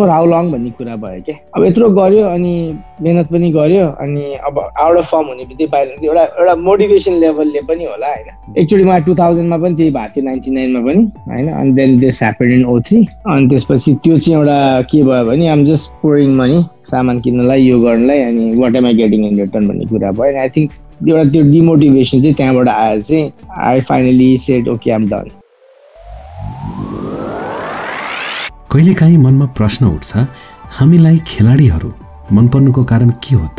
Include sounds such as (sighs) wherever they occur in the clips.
For how long भन्ने कुरा भयो क्या अब यत्रो गऱ्यो अनि मेहनत पनि गऱ्यो अनि अब आउट अफ फर्म हुने बित्तिकै बाहिर एउटा एउटा मोटिभेसन लेभलले पनि होला होइन। एकचोटि मलाई टु थाउजन्डमा पनि त्यही भएको थियो नाइन्टी नाइनमा पनि होइन? अनि then this happen in oh three अनि त्यसपछि त्यो चाहिँ एउटा के भयो भने आम जस्ट पोरिङ मनी सामान किन्नलाई यो गर्नलाई अनि what am I getting in return भन्ने कुरा भयो। आई थिङ्क एउटा त्यो डिमोटिभेसन चाहिँ त्यहाँबाट आएर चाहिँ I finally set okay I'm done कहिलेकाहीँ मनमा प्रश्न उठ्छ हामीलाई खेलाडीहरू मनपर्नुको कारण के हो त?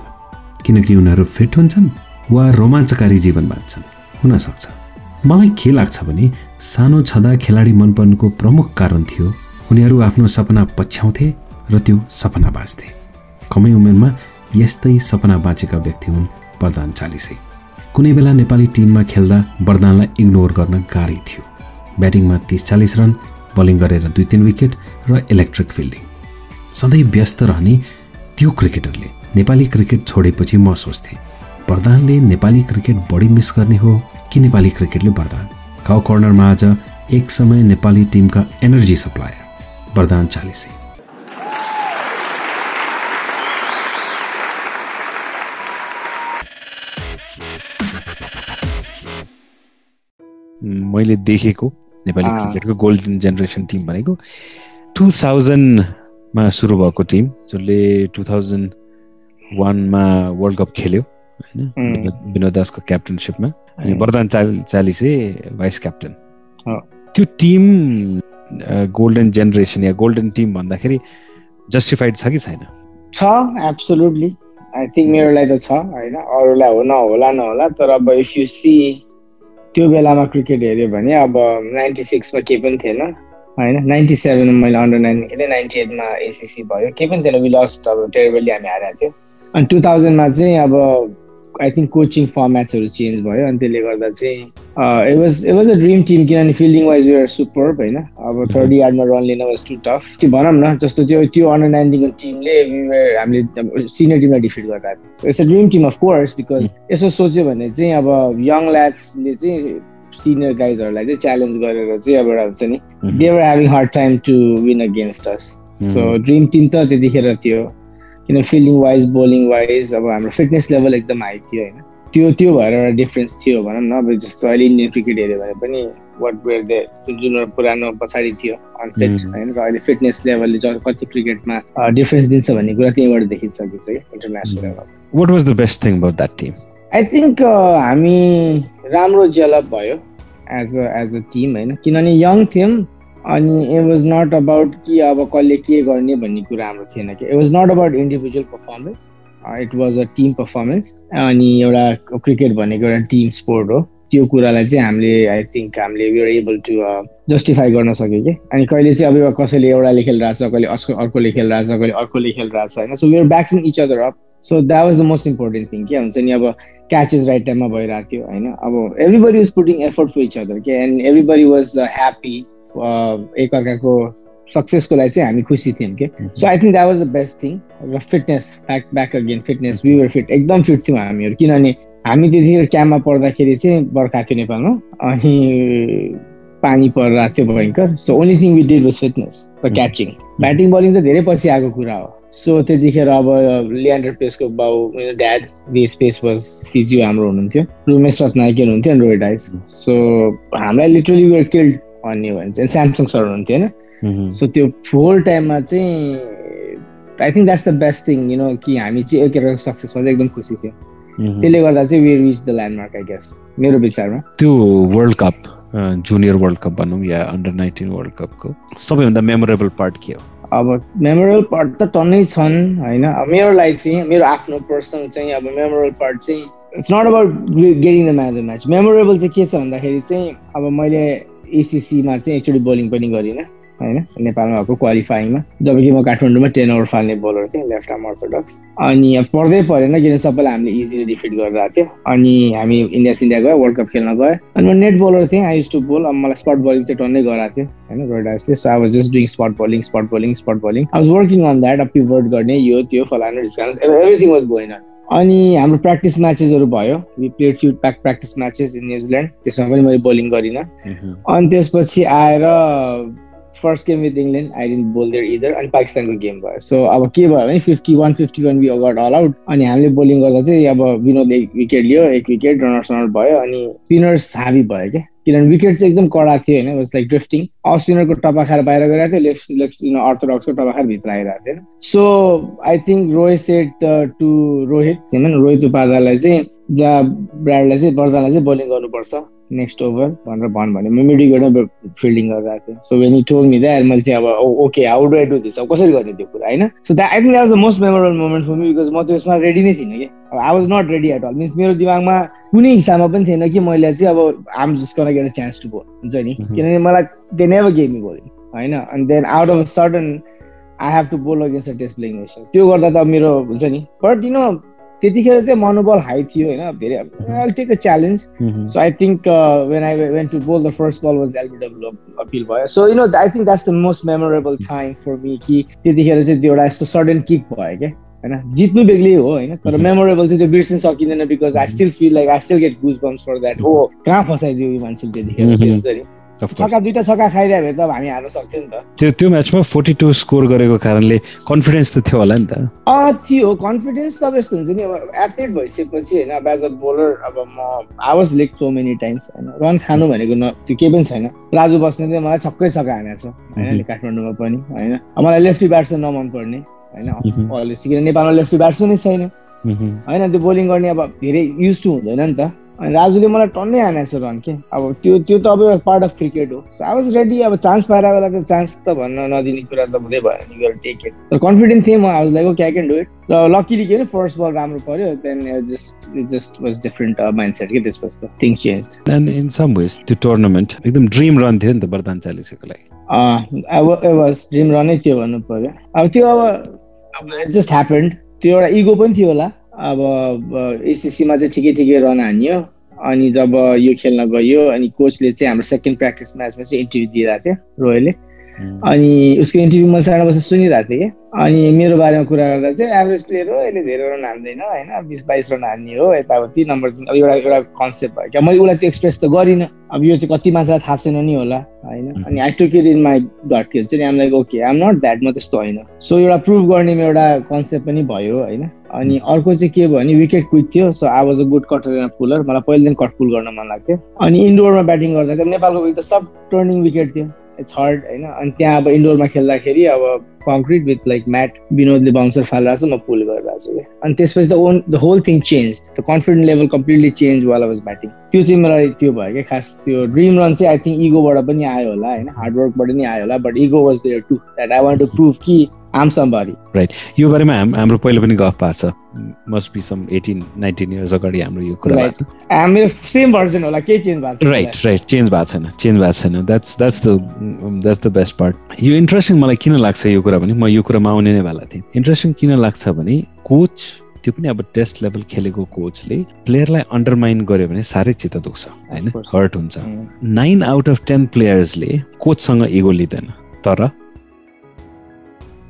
किनकि उनीहरू फिट हुन्छन् वा रोमाञ्चकारी जीवन बाँच्छन्। हुनसक्छ मलाई के लाग्छ भने सानो छँदा खेलाडी मनपर्नुको प्रमुख कारण थियो उनीहरू आफ्नो सपना पछ्याउँथे र त्यो सपना बाँच्थे। कमै उमेरमा यस्तै सपना बाँचेका व्यक्ति हुन् वरदान चालिसै। कुनै बेला नेपाली टिममा खेल्दा वरदानलाई इग्नोर गर्न गाह्रै थियो। ब्याटिङमा तिस चालिस रन बलिङ गरेर दुई तिन विकेट र इलेक्ट्रिक फिल्डिङ। सधैँ व्यस्त रहने त्यो क्रिकेटरले नेपाली क्रिकेट छोडेपछि म सोच्थेँ वरदानले नेपाली क्रिकेट बढी मिस गर्ने हो कि नेपाली क्रिकेटले वरदान? काउ कर्नरमा आज एक समय नेपाली टिमका एनर्जी सप्लायर। वरदान चालिसै। मैले देखेको नेपाली क्रिकेटको गोल्डन जेनेरेसन टिम भनेको टु थाउजन्डमा सुरु भएको टिम जसले टु थाउजन्ड वानमा वर्ल्ड कप खेल्यो होइन? विनोद दासको क्याप्टनसिपमा। अनि वरदान चाल चालिसे भाइस क्याप्टन। त्यो टिम गोल्डन जेनेरेसन या गोल्डन टिम भन्दाखेरि जस्टिफाइड छ कि छैन? छ एब्सोल्युटली आई थिङ्क मेरो लागि त छ होइन? अरूलाई हो नहोला नहोला तर अब इफ यु सी त्यो बेलामा क्रिकेट हेऱ्यो भने अब नाइन्टी सिक्समा केही पनि थिएन। होइन? नाइन्टी सेभेनमा मैले अन्डर नाइन खेलेँ नाइन्टी एटमा एसिसी भयो। केही पनि थिएन लस्ट अब टेरिबली हामी हारेको थियो। अनि टु थाउजन्डमा चाहिँ अब आई थिङ्क कोचिङ फर्मेट्सहरू चेन्ज भयो अनि त्यसले गर्दा चाहिँ it was it was a dream team किनभने फिल्डिङ वाइज युआर सुपर होइन अब थर्ड यार्डमा रन लिन वाज टु टफ त्यो भनौँ न जस्तो त्यो त्यो अन्डर नाइन्टिनको टिमले हामीले सिनियर टिमलाई डिफिट थियो so it's a dream team of course because यसो सोच्यो भने चाहिँ अब यङ ल्याड्सले चाहिँ सिनियर गाइजहरूलाई चाहिँ च्यालेन्ज गरेर चाहिँ अब एउटा हुन्छ नि they're having hard time to win against us so dream team त त्यतिखेर थियो किन फिल्डिङ वाइज बोलिङ वाइज अब हाम्रो फिटनेस लेभल एकदम हाई थियो होइन? त्यो त्यो भएर एउटा डिफ्रेन्स थियो भनौँ न अब जस्तो अहिले इन्डियन क्रिकेट हेऱ्यो भने पनि वाट वेयर दे जुन पुरानो पछाडि थियो अनफिट होइन? र अहिले फिटनेस लेभलले कति क्रिकेटमा डिफ्रेन्स दिन्छ भन्ने कुरा त्यहीँबाट देखिन सकिन्छ कि international level what was the best thing about that team I think हामी राम्रो डेभलप भयो as a as a team होइन? किनभने यङ थियौँ अनि इट वाज नट अबाउट कि अब कसले के गर्ने भन्ने कुरा हाम्रो थिएन कि। It was not about individual performance it was a team performance अनि एउटा क्रिकेट भनेको एउटा टिम स्पोर्ट हो। त्यो कुरालाई चाहिँ हामीले आई थिङ्क हामीले वी एबल टु जस्टिफाई गर्न सक्यो कि। अनि कहिले चाहिँ अब कसैले एउटाले खेलिरहेको छ कहिले अर्को अर्कोले खेलिरहेको छ कहिले अर्कोले खेलिरहेको छ होइन? So we are backing each other up so that was the most important thing के हुन्छ नि अब क्याचेस राइट टाइममा भइरहेको थियो होइन? अब everybody was putting effort for each other के एन्ड एभ्रिबडी वाज ह्याप्पी एकअर्काको सक्सेसको लागि चाहिँ हामी खुसी थियौँ कि? So I think that was the best thing र fitness back back again fitness were fit एकदम फिट थियौँ हामीहरू। किनभने हामी त्यतिखेर क्याम्पमा पढ्दाखेरि चाहिँ बर्खा थियो नेपालमा अनि पानी परिरहेको थियो भयङ्कर। So only thing we did was fitness र क्याचिङ ब्याटिङ बलिङ त धेरै पछि आएको कुरा हो। सो त्यतिखेर अब लियान्डर पेसको बाउ dad Vece Paes was physio हाम्रो हुनुहुन्थ्यो। रुमेश रत्नायकी हुनुहुन्थ्यो रोहित आइस सो हामीलाई लिटरली वर किल्ड भन्ने भने चाहिँ स्यामसङ सर हुनुहुन्थ्यो होइन। सो त्यो फोर टाइममा चाहिँ I think that's the best thing you know कि हामी चाहिँ एकअर्काको सक्सेसमा चाहिँ एकदम खुसी थियौँ। त्यसले गर्दा चाहिँ we reach the landmark I guess मेरो विचारमा। त्यो world cup junior world cup भनौँ या अन्डर नाइन्टिन वर्ल्ड कपको सबैभन्दा मेमोरेबल पार्ट के हो? अब मेमोरेबल पार्ट त टन्नै छन् होइन। अब मेरो लागि चाहिँ मेरो आफ्नो पर्सनल चाहिँ अब मेमोरेबल पार्ट चाहिँ it's not about getting the match the match memorable चाहिँ के छ भन्दाखेरि चाहिँ अब मैले एसिसीमा चाहिँ एकचोटि बोलिङ पनि गरिनँ होइन? नेपालमा भएको क्वालिफाइङमा जब कि म काठमाडौँमा टेन ओभर फाल्ने बोलर थिएँ लेफ्ट आर्म अर्थोडक्स अनि अब पढ्दै परेन किन सबैलाई हामीले इजिली डिफिट गरिरहेको थियो। अनि हामी इन्डिया इन्डिया गयो वर्ल्ड कप खेल्न गयो। अनि म नेट बोलर थिएँ आई युज टु बोल अब मलाई स्पट बलिङ चाहिँ टन्नै गराएको थियो होइन? रोडासले so I was just doing spot bowling spot bowling spot bowling I was working on that अब पिभर्ट गर्ने यो त्यो फलानु एभ्रिथिङ वाज गोइन अन अनि हाम्रो प्र्याक्टिस म्याचेसहरू भयो. We played few prac practice matches in New Zealand त्यसमा पनि मैले बोलिङ गरिनँ। अनि त्यसपछि आएर first game with England I didn't bowl there either अनि पाकिस्तानको गेम भयो। सो अब के भयो भने fifty one fifty one we got all out अनि हामीले बोलिङ गर्दा चाहिँ अब विनोदले एक विकेट लियो एक विकेट रनर्स रनर भयो अनि स्पिनर्स हाबी भयो क्या। किनभने विकेट चाहिँ एकदम कडा थियो होइन वाज लाइक ड्रिफ्टिङ अफ स्पिनरको टपा खाएर बाहिर गइरहेको थियो लेफ्ट लेफ्ट अर्थोडक्सको टपा भित्र आइरहेको थियो। So I think Rohit set to Rohit Rohit उपाध्यायलाई चाहिँ जहाँ ब्राडलाई चाहिँ बर्दालाई चाहिँ बोलिङ गर्नुपर्छ। नेक्स्ट ओभर भनेर भन् भने म मिडिगेटमा फिल्डिङ गरिरहेको थिएँ। So when you told me that मैले चाहिँ अब okay how do I do this अब कसरी गर्ने त्यो कुरा होइन? So that I think that was the most memorable moment for me because म त्यसमा रेडी नै थिइनँ कि। I was not ready at all means मेरो दिमागमा कुनै हिसाबमा पनि थिएन कि मैले चाहिँ अब I'm just gonna get a chance to bowl हुन्छ नि? किनभने मलाई they never gave me bowling होइन? अनि then out of sudden I have to bowl against a test playing nation त्यो गर्दा त मेरो हुन्छ नि? बट यु नो त्यतिखेर चाहिँ मनोबल हाई थियो होइन धेरै I take a challenge so I think when I went to bowl the first ball was LBW appeal भयो। So you know I think that's the most memorable time for me कि त्यतिखेर चाहिँ त्यो एउटा यस्तो सडन किक भयो क्या होइन? जित्नु बेग्लै हो होइन? तर मेमोरेबल चाहिँ त्यो बिर्सिन सकिँदैन because I still feel like I still get goose bumps for that हो कहाँ फसाइदियो यो मान्छेले त्यतिखेर? छक्का दुइटा छक्का खाइदियो भने त हामी हार्न सक्थ्यो नि त। त्यो त्यो म्याचमा फोर्टी टू स्कोर गरेको कारणले कन्फिडेन्स त थियो होला नि त। अँ थियो कन्फिडेन्स त यस्तो हुन्छ नि अब एथलेट भइसकेपछि होइन अब एज अ बोलर अब म आवाज लेक सो मेनी टाइम्स होइन। रन खानु भनेको न त्यो केही पनि छैन। राजु बस्ने चाहिँ मलाई छक्कै छक्का हानेको छ होइन काठमाडौँमा पनि होइन। मलाई लेफ्टी ब्याट्सम्यान नमन पर्ने होइन किन नेपालमा लेफ्टी ब्याट्सम्यानै छैन। होइन त्यो बोलिङ गर्ने अब धेरै युज टु हुँदैन नि त। अनि राजुले मलाई टन्नै हानेको छ रन के? अब त्यो त्यो त अब एउटा पार्ट अफ क्रिकेट हो। सो आई वाज रेडी अब चान्स पाएर बेला त चान्स त भन्न नदिने कुरा त हुँदै भएन नि टेक इट तर कन्फिडेन्ट थिएँ म I was like okay I can do it र लकिली के फर्स्ट बल राम्रो पऱ्यो then just it just was different mindset के त्यसपछि त things change and in some ways त्यो टुर्नामेन्ट एकदम ड्रिम रन थियो नि त वरदान चालिसको लागि। वाज ड्रिम रनै थियो भन्नु पऱ्यो अब त्यो अब जस्ट ह्यापन्ड त्यो एउटा इगो पनि थियो होला। अब एसिसीमा चाहिँ ठिकै ठिकै रन हान्यो। अनि जब यो खेल्न गयो अनि कोचले चाहिँ हाम्रो सेकेन्ड प्र्याक्टिस म्याचमा चाहिँ इन्टरभ्यू दिइरहेको थियो रोयलले। अनि उसको इन्टरभ्यू म साढे बजी सुनिरहेको थिएँ। कि अनि मेरो बारेमा कुरा गर्दा चाहिँ एभरेज प्लेयर हो यसले धेरै रन हान्दैन होइन? बिस बाइस रन हान्ने हो यताउति नम्बर अब एउटा एउटा कन्सेप्ट भयो। क्या मैले उसलाई त्यो एक्सप्रेस त गरिनँ। अब यो चाहिँ कति मान्छेलाई थाहा छैन नि होला होइन? अनि I took it in my gut के हुन्छ नि? आम like okay I'm not that म त्यस्तो होइन। सो एउटा प्रुभ गर्नेमा एउटा कन्सेप्ट पनि भयो होइन? अनि अर्को चाहिँ के भयो भने विकेट क्विक थियो। So I was a good cutter and puller मलाई पहिलेदेखि कट पुल गर्न मन लाग्थ्यो। अनि इन्डोरमा ब्याटिङ गर्दा नेपालको विकेट त सब टर्निङ विकेट थियो। थर्ड होइन? अनि त्यहाँ अब इन्डोरमा खेल्दाखेरि अब कङ्क्रिट विथ लाइक म्याट विनोदले बााउन्सर फालिरहेको छ म पुल गरिरहेको छु कि अनि त्यसपछि त on the whole thing change the confident level completely change वाला वाज ब्याटिङ त्यो चाहिँ मलाई त्यो भयो क्या खास त्यो ड्रिम रन चाहिँ आई थिङ्क इगोबाट पनि आयो होला होइन? हार्डवर्कबाट नि आयो होला but ego was there to that I want to prove कि आम समबडी राइट यो बारेमा हाम्रो पहिले पनि गफ भएको छ। Must be some eighteen nineteen years अगाडि हाम्रो यो कुरा भएको छ। मेरो सेम भर्जन होला केही चेन्ज भएको छ राइट राइट चेन्ज भएको छैन चेन्ज भएको छैन। That's that's the that's the best part यो इन्ट्रेस्टिङ मलाई किन लाग्छ यो कुरा पनि म यो कुरामा आउने नै वाला थिएँ। इन्ट्रेस्टिङ किन लाग्छ भने कोच त्यो पनि अब टेस्ट लेभल खेलेको कोचले प्लेयरलाई अन्डरमाइन गर्यो भने साह्रै चित्त दुख्छ होइन? हर्ट हुन्छ। नाइन आउट अफ टेन प्लेयर्सले कोचसँग इगो लिँदैन। तर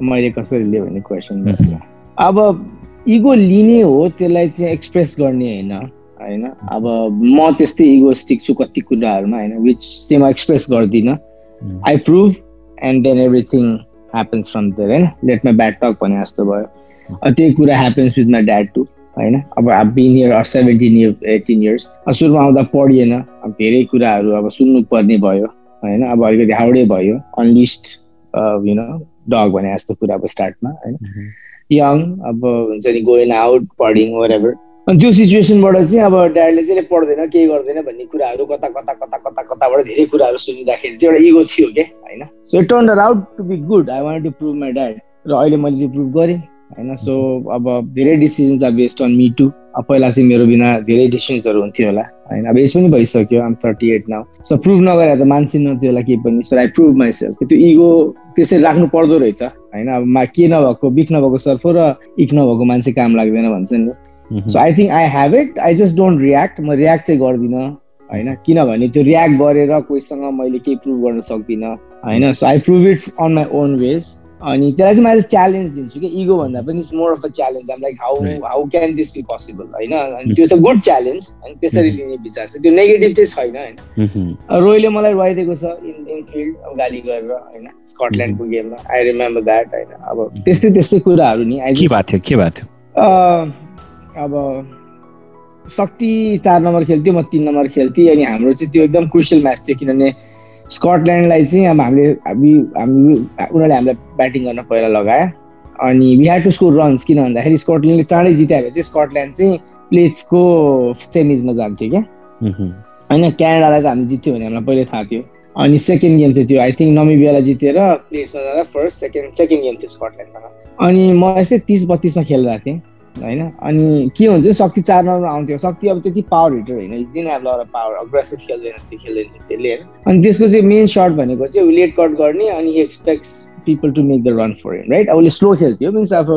मैले कसरी लिएँ भन्ने क्वेसन अब इगो लिने हो त्यसलाई चाहिँ एक्सप्रेस गर्ने होइन होइन? अब म त्यस्तै इगोस्टिक छु कति कुराहरूमा होइन? विच चाहिँ म एक्सप्रेस गर्दिनँ। I prove and then everything happens from there होइन? लेट माई ब्याड टक भने जस्तो भयो। त्यही कुरा happens with my dad too होइन? अब been year or seventeen year eighteen years सुरुमा आउँदा पढिएन। अब धेरै कुराहरू अब सुन्नु पर्ने भयो होइन? अब अलिकति हाउडे भयो। अनलिस्ट यु नो डग भने जस्तो कुरा अब स्टार्टमा होइन यङ अब हुन्छ नि गोइन आउट पढिङ वरेभर अनि त्यो सिचुएसनबाट चाहिँ अब ड्याडले चाहिँ पढ्दैन केही गर्दैन भन्ने कुराहरू कता कता कता कता कताबाट धेरै कुराहरू सुनिँदाखेरि चाहिँ एउटा इगो थियो क्या होइन so it turn out to be good I want to prove my dad र अहिले मैले त्यो प्रुभ गरेँ होइन सो अब धेरै decisions are based on me too अब पहिला चाहिँ मेरो बिना धेरै डिसिजन्सहरू हुन्थ्यो होला होइन अब एज पनि भइसक्यो आम thirty eight now so prove नगरे त मान्छे नथ्यो होला केही पनि सो आई प्रुभ माइसेल्फ त्यो इगो त्यसरी राख्नु पर्दो रहेछ होइन? अब मा के नभएको बिक नभएको सर्फो र इक नभएको मान्छे काम लाग्दैन भन्छ नि so I think I have it I just don't react म रियाक्ट चाहिँ गर्दिनँ होइन? किनभने त्यो रियाक्ट गरेर कोहीसँग मैले केही प्रुभ गर्न सक्दिनँ होइन? So I prove it on my own ways अनि त्यसलाई चाहिँ मैले च्यालेन्ज दिन्छु कि इगो भन्दा पनि it's more of a challenge um like how. How can this be possible होइन? अनि त्यो चाहिँ गुड च्यालेन्ज अनि त्यसरी लिने विचार छ। त्यो नेगेटिभ चाहिँ छैन होइन? Mhm. रोयले मलाई रुवाइदिएको छ इन इन फिल्ड अब गाली गरेर होइन? स्कटल्यान्डको गेममा। आई रिमेम्बर द्याट होइन? अब त्यस्तै त्यस्तै कुराहरू नि। के भएको थियो? के भएको थियो? अब शक्ति चार नम्बर खेल्थ्यो म तिन नम्बर खेल्थेँ अनि हाम्रो चाहिँ त्यो एकदम क्रुसियल म्याच थियो किनभने स्कटल्यान्डलाई चाहिँ अब हामीले हामी हामी उनीहरूले हामीलाई ब्याटिङ गर्न पहिला लगायो अनि we had to score runs किन भन्दाखेरि स्कटल्यान्डले चाँडै जित्यो भने चाहिँ स्कटल्यान्ड चाहिँ प्लेट्सको सेमिजमा जान्थ्यो क्या. होइन क्यानाडालाई त हामी जित्यो भने हामीलाई पहिल्यै थाहा थियो। अनि सेकेन्ड गेम थियो त्यो आई थिङ्क नमिबियालाई जितेर प्लेट्समा जाँदा फर्स्ट सेकेन्ड सेकेन्ड गेम थियो स्कटल्यान्डसँग अनि म यस्तै तिस बत्तिसमा खेलिरहेको थिएँ। होइन? अनि के हुन्छ शक्ति चार नम्बरमा आउँथ्यो। शक्ति अब त्यति पावर हिटर होइन। दिन अब एउटा पावर अग्रेसिभ खेल्दैन त्यो खेल्दैन त्यसले होइन। अनि त्यसको चाहिँ मेन सर्ट भनेको चाहिँ लेट कट गर्ने अनि expects people to make the run for him right अब उसले स्लो खेल्थ्यो मिन्स अब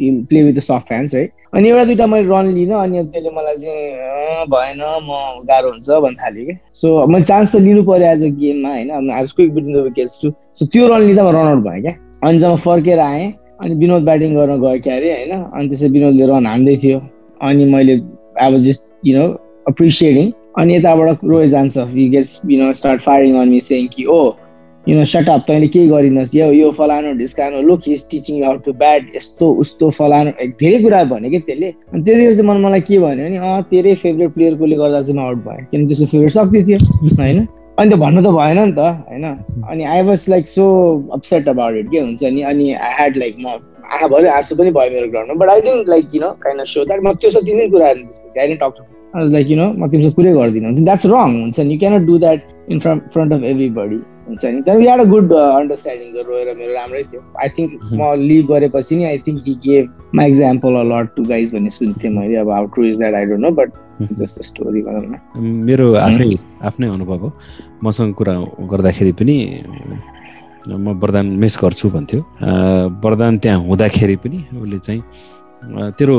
play with the soft hands है अनि एउटा दुइटा मैले रन लिनँ अनि अब त्यसले मलाई चाहिँ "अँ, भएन म गाह्रो हुन्छ भन्न थाल्यो कि सो मैले चान्स त लिनु पऱ्यो एज अ गेममा होइन? आज quick beating the wickets too so त्यो रन लिँदा म रनआउट भएँ क्या। अनि जब फर्केर आएँ अनि विनोद ब्याटिङ गर्न गयो क्या अरे होइन? अनि त्यसै विनोदले रन हान्दै थियो। अनि मैले अब जस्ट यु नो अप्रिसिएटिङ अनि यताबाट रोय जान्छ। We gets you know start firing on me saying कि ओ यु नो सटअप तैँले केही गरिनस्। यो यो फलानु ढिस्कानु look his teaching how to bat यस्तो उस्तो फलानु। धेरै कुरा भन्यो कि त्यसले? अनि त्यतिखेर चाहिँ मन मलाई के भन्यो भने अँ तेरै फेभरेट प्लेयरकोले गर्दा चाहिँ म आउट भएँ किनभने त्यसको फेभरेट सक्दै थियो (laughs) होइन? अनि त भन्नु त भएन नि त होइन? अनि I was like so upset about it के हुन्छ नि? अनि आई ह्याड लाइक म आँखा भऱ्यो आँसु पनि भयो मेरो ग्राउन्डमा but I didn't like you know kind of so that म त्यो सब तिनै कुराहरू त्यसपछि। I didn't talk to like you know म तिमीसँग कुरै गर्दिनँ। हुन्छ द्याट्स रङ हुन्छ नि? You cannot do that in front front of everybody हुन्छ नि? तर अ गुड अन्डरस्ट्यान्डिङ रोएर मेरो राम्रै थियो। आई थिङ्क म लिभ गरेपछि नि I think he gave my example a lot to guys भन्ने सुन्थेँ मैले। अब how true is that I don't know but just story भनौँ न। मेरो आफ्नै आफ्नै अनुभव हो। मसँग कुरा गर्दाखेरि पनि म वरदान मिस गर्छु भन्थ्यो। वरदान त्यहाँ हुँदाखेरि पनि उसले चाहिँ तेरो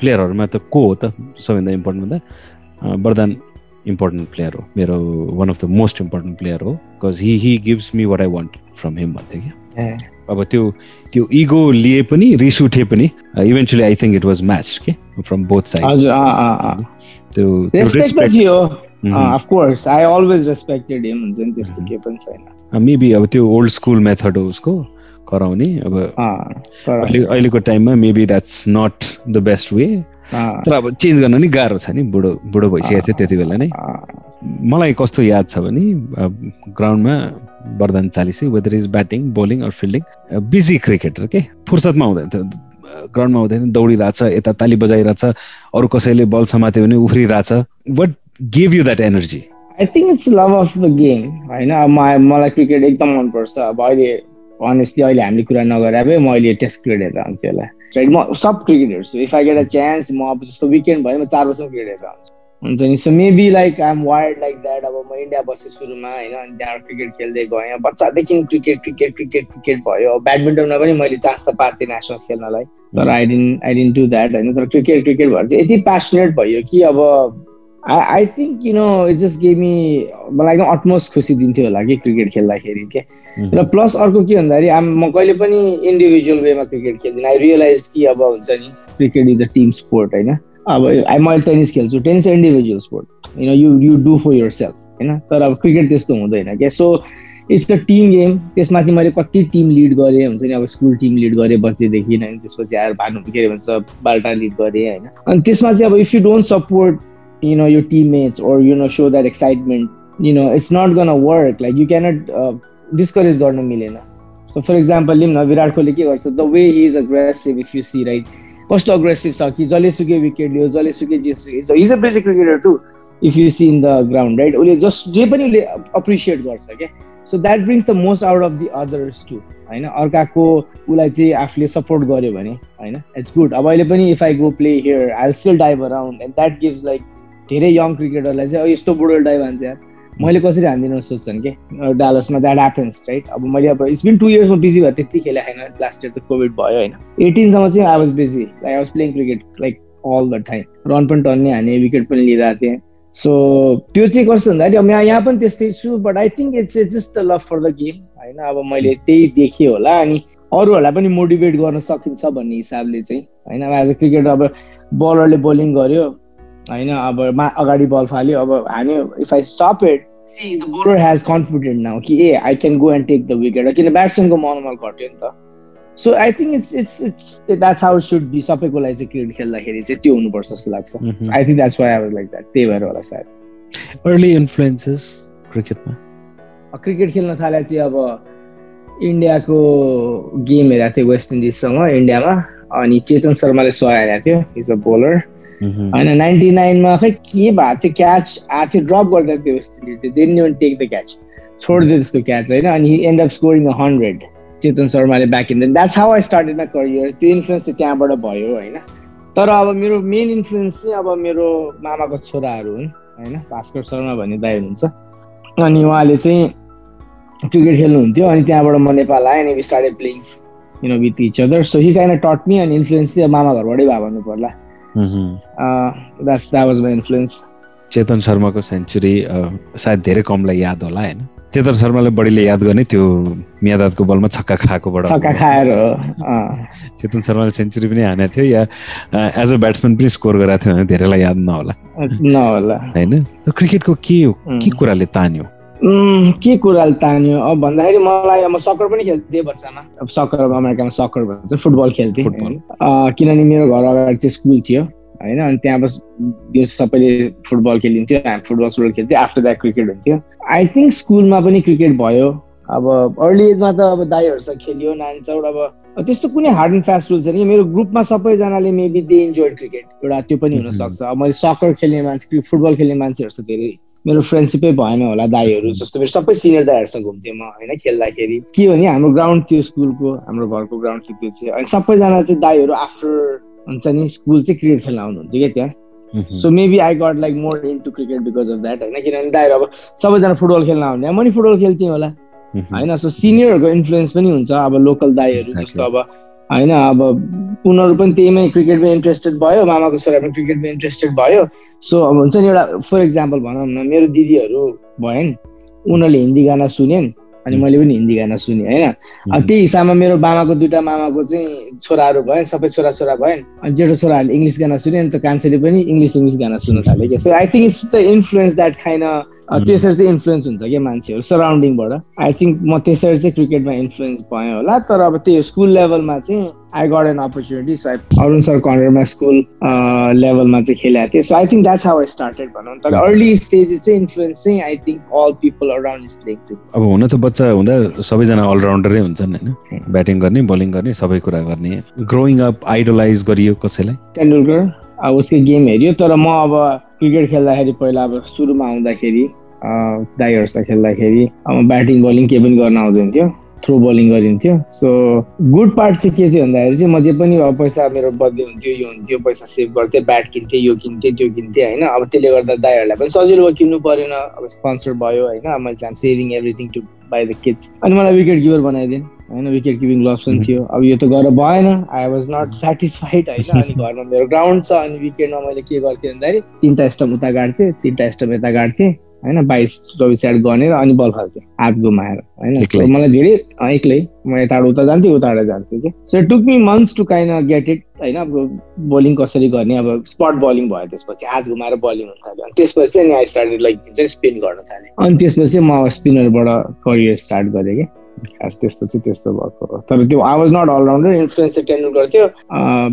प्लेयरहरूमा त को हो त सबैभन्दा इम्पोर्टेन्ट भन्दा वरदान इम्पोर्टेन्ट प्लेयर हो मेरो one of the most important player हो because he he gives me what I want from him भन्थ्यो क्या अब त्यो त्यो इगो लिए पनि रिस उठे पनि eventually I think it was match के फ्रम बोथ साइड त्यो Mhm. Of course I always respected him हुन्छ नि त्यस्तो केही पनि छैन। मेबी अब त्यो ओल्ड स्कुल मेथड हो उसको कराउने अब अहिले अहिलेको टाइममा maybe that's not the best way तर अब चेन्ज गर्न नि गाह्रो छ नि बुढो बुढो भइसकेको थियो त्यति बेला नै। मलाई कस्तो याद छ भने ग्राउन्डमा वरदान Chalise whether is batting bowling or fielding busy cricketer के? फुर्सदमा हुँदैन थियो ग्राउन्डमा हुँदैन दौडिरहेछ यता ताली बजाइरहेछ अरू कसैले बल समात्यो भने उफ्रिरहेछ। What give you that energy I think it's love of the game होइन? मलाई क्रिकेट एकदम मनपर्छ। अब अहिले अनेस्टली अहिले हामीले कुरा नगरे भए म अहिले टेस्ट क्रिकेट हेरेर आउँथेँ होला। राइट म सब क्रिकेट हेर्छु if I get a chance म अब जस्तो विकेन्ड भयो म चार वर्षमा क्रिकेट हेरेर आउँछु। हुन्छ नि? So maybe like I am weird like that अब म इन्डिया बसेँ सुरुमा होइन? अनि त्यहाँबाट क्रिकेट खेल्दै गएँ। बच्चादेखि क्रिकेट क्रिकेट क्रिकेट क्रिकेट भयो। ब्याडमिन्टनमा पनि मैले चान्स त पाएको थिएँ नेसनल्स खेल्नलाई। तर I didn't I didn't do that होइन? तर क्रिकेट क्रिकेट भएर चाहिँ यति प्यासनेट भयो कि अब I I think you know it just game me मलाई एकदम अटमोस्ट खुसी दिन्थ्यो होला कि क्रिकेट खेल्दाखेरि के र प्लस अर्को के भन्दाखेरि आम म कहिले पनि इन्डिभिजुअल वेमा क्रिकेट खेल्दिनँ। आई रियलाइज कि अब हुन्छ नि cricket is a team sport होइन? अब आई मैले टेनिस खेल्छु। टेनिस इन्डिभिजुअल स्पोर्ट होइन you you do for yourself होइन? तर अब क्रिकेट त्यस्तो हुँदैन क्या so it's a team game त्यसमाथि मैले कति टिम लिड गरेँ हुन्छ नि? अब स्कुल टिम लिड गरेँ बच्चेदेखि होइन त्यसपछि आएर भानु के अरे भन्छ बाल्टा लिड गरेँ होइन? अनि त्यसमा चाहिँ अब if you don't support you know your teammates or you know show that excitement you know it's not gonna work. Like you cannot uh, discourage गर्न मिलेन so for example लिउँ न विराट कोहली के गर्छ the way he is aggressive if you see right कस्तो aggressive छ कि जसले सुकै विकेट लियो जसले सुकै जे is a basic cricketer too if you see in the ground right उसले जस्ट जे पनि उसले अप्रिसिएट गर्छ क्या so that brings the most out of the others too होइन अर्काको उसलाई चाहिँ आफूले सपोर्ट गर्यो भने होइन इट्स गुड अब अहिले पनि if I go play here I still dive around and that gives like धेरै यङ क्रिकेटरलाई चाहिँ यस्तो बुढो डाइभ हान्छ यार मैले कसरी हान्दिनँ सोध्छन् कि? डालसमा द्याट ह्यापन्स राइट अब मैले अब इट्स बिन टु इयर्समा बिजी भएर त्यति खेले छैन लास्ट इयर त कोभिड भयो होइन। एटिनसम्म चाहिँ I was busy like I was playing cricket like all the time run पनि टन्ने हाने विकेट पनि लिइरहेको थिएँ। सो त्यो चाहिँ कस्तो भन्दाखेरि अब यहाँ यहाँ पनि त्यस्तै छु but I think it's it's just the love for the game होइन? अब मैले त्यही देखेँ होला अनि अरूहरूलाई पनि मोटिभेट गर्न सकिन्छ भन्ने हिसाबले चाहिँ होइन? एज अ क्रिकेट अब बलरले बोलिङ गर्यो होइन अब मा अगाडि बल फाल्यो अब हान्यो। If I stop it see the bowler has confident now कि ए I can go and take the wicket किन ब्याट्सम्यानको मनोबल घट्यो नि त। So I think it's it's it's that's how should be सबैको लागि चाहिँ क्रिकेट खेल्दाखेरि चाहिँ त्यो हुनुपर्छ जस्तो लाग्छ। I think that's why I like that त्यही भएर होला सायद। अर्ली इन्फ्लुएन्सेस क्रिकेटमा क्रिकेट खेल्न थाले चाहिँ अब इन्डियाको गेम हेरेको थिएँ वेस्ट इन्डिजसँग इन्डियामा। अनि चेतन शर्माले सघाएको थियो। इज अ बोलर होइन नाइन्टी नाइनमा खै के भएको थियो? क्याच आएको थियो ड्रप गर्दा थियो वेस्ट इन्डिजले देन टेक द क्याच छोडिदियो त्यसको क्याच होइन? अनि end of scoring hundred Chetan शर्माले back in that's how I started my career त्यो इन्फ्लुएन्स चाहिँ त्यहाँबाट भयो होइन? तर अब मेरो मेन इन्फ्लुएन्स चाहिँ अब मेरो मामाको छोराहरू हुन् होइन? भास्कर शर्मा भन्ने दाई हुनुहुन्छ। अनि उहाँले चाहिँ क्रिकेट खेल्नुहुन्थ्यो अनि त्यहाँबाट म नेपाल आएँ अनि started playing you know with each other so he kind taught me अनि इन्फ्लुएन्स चाहिँ मामा घरबाटै भयो भन्नु पर्ला माई इन्फ्लुएन्स चेतन शर्माको सेन्चुरी सायद धेरै कमलाई याद होला होइन? चेतन शर्माले बढीले याद गर्ने त्यो मियादातको बलमा छक्का खाएकोबाट। छक्का खाएर चेतन शर्माले सेन्चुरी पनि हानेको थियो या एज अ ब्याट्सम्यान पनि स्कोर गरेको थियो भने धेरैलाई याद नहोला। नहोला। होइन? क्रिकेटको के के कुराले तान्यो? के कुराले तान्यो? अब भन्दाखेरि मलाई अब सकर पनि खेल्थेँ बच्चामा। अब सकर अब अमेरिकामा सकर भन्छ फुटबल खेल्थेँ। किनभने मेरो घर अगाडि चाहिँ स्कुल थियो होइन? अनि त्यहाँ बस त्यो सबैले फुटबल खेलिन्थ्यो हामी फुटबल सुटबल खेल्थ्यो। आफ्टर द्याट क्रिकेट हुन्थ्यो। आई थिङ्क स्कुलमा पनि क्रिकेट भयो। अब अर्ली एजमा त अब दाईहरूसँग खेल्यो नानीसँग अब त्यस्तो कुनै हार्ड एन्ड फास्ट रुल छैन। कि मेरो ग्रुपमा सबैजनाले मेबी दे इन्जोय क्रिकेट एउटा त्यो पनि हुनसक्छ अब मैले सकर खेल्ने मान्छे फुटबल खेल्ने मान्छेहरूसँग धेरै मेरो फ्रेन्डसिपै भएन होला दाईहरू जस्तो मेरो सबै सिनियर दाईहरूसँग घुम्थेँ म होइन खेल्दाखेरि। के हो भने हाम्रो ग्राउन्ड थियो स्कुलको हाम्रो घरको ग्राउन्ड थियो त्यो चाहिँ। अनि सबैजना चाहिँ दाईहरू आफ्टर हुन्छ नि स्कुल चाहिँ क्रिकेट खेल्न आउनुहुन्थ्यो क्या त्यहाँ। So maybe I got like more into cricket because of that होइन किनभने दाइहरू अब सबैजना फुटबल खेल्न आउने। म नि फुटबल खेल्थेँ होला। होइन सो सिनियरहरूको इन्फ्लुएन्स पनि हुन्छ अब लोकल दाईहरू जस्तो अब होइन अब उनीहरू पनि त्यहीमै क्रिकेटमा इन्ट्रेस्टेड भयो मामाको छोरा पनि क्रिकेटमा इन्ट्रेस्टेड भयो। सो अब हुन्छ नि एउटा फर इक्जाम्पल भनौँ न मेरो दिदीहरू भएन उनीहरूले हिन्दी गाना सुनेन्। अनि मैले पनि हिन्दी गाना सुनेँ होइन? अब त्यही हिसाबमा मेरो मामाको दुइटा मामाको चाहिँ छोराहरू भएन सबै छोरा छोरा भएन अनि जेठो छोराहरूले इङ्ग्लिस गाना सुने अनि त कान्छेले पनि इङ्ग्लिस इङ्ग्लिस गाना सुन्न थाल्यो क्या। So I think it's the influence that खाइन त्यसरी चाहिँ इन्फ्लुएन्स हुन्छ क्या मान्छेहरू सराउन्डिङबाट आई थिङ्क म त्यसरी चाहिँ क्रिकेटमा इन्फ्लुएन्स भएँ होला तर अब त्यो स्कुल लेभलमा चाहिँ I got an opportunity so Arun sir कर्नरमा school लेभलमा चाहिँ खेलेको थिएँ. So I think that's how I started भनौँ तर अर्ली स्टेजेस चाहिँ इन्फ्लुएन्स चाहिँ I think all people around is playing अब हुन त बच्चा हुँदा सबैजना अलराउन्डरै हुन्छन् होइन? ब्याटिङ गर्ने बलिङ गर्ने सबै कुरा गर्ने। ग्रोइङ अप आइडलाइज गरियो कसैलाई? तेन्दुलकर अब उसको गेम हेऱ्यो तर म अब क्रिकेट खेल्दाखेरि पहिला अब सुरुमा आउँदाखेरि दाईहरूसँग खेल्दाखेरि अब ब्याटिङ बलिङ केही पनि गर्न आउँदैन थियो। थ्रो बलिङ गरिन्थ्यो. सो गुड पार्ट चाहिँ के थियो भन्दाखेरि चाहिँ म जे पनि अब पैसा मेरो बर्थडे हुन्थ्यो यो हुन्थ्यो पैसा सेभ गर्थेँ ब्याट किन्थेँ यो किन्थेँ त्यो किन्थेँ होइन? अब त्यसले गर्दा दाईहरूलाई पनि सजिलो किन्नु परेन। अब स्पोन्सर भयो होइन? मैले चाहिँ saving everything to buy the kids अनि मलाई विकेट किपर बनाइदिएँ होइन? विकेट किपिङ ग्लोभ्स पनि थियो। अब यो त गरेर भएन। आई वाज नट सेटिस्फाइड होइन? अनि (laughs) घरमा मेरो ग्राउन्ड छ अनि विकेटमा मैले के गर्थेँ भन्दाखेरि तिनवटा स्टम्प उता गाड्थेँ तिनवटा स्टम्प यता गाड्थेँ होइन बाइस चौबिस एड गनेर अनि बल फाल्थेँ हात घुमाएर होइन? मलाई धेरै एक्लै। म यताबाट उता जान्थेँ उताबाट जान्थेँ कि? So took me months to kind get it होइन? अब बोलिङ कसरी गर्ने? अब स्पट बलिङ भयो त्यसपछि हात घुमाएर बलिङ हुन थाल्यो। अनि त्यसपछि अनि आई स्टार्टेड लाइक स्पिन गर्न थालेँ। अनि त्यसपछि म स्पिनरबाट करियर स्टार्ट गरेँ कि? खास त्यस्तो चाहिँ त्यस्तो भएको हो। तर त्यो I was not allrounder influence Tendulkar थियो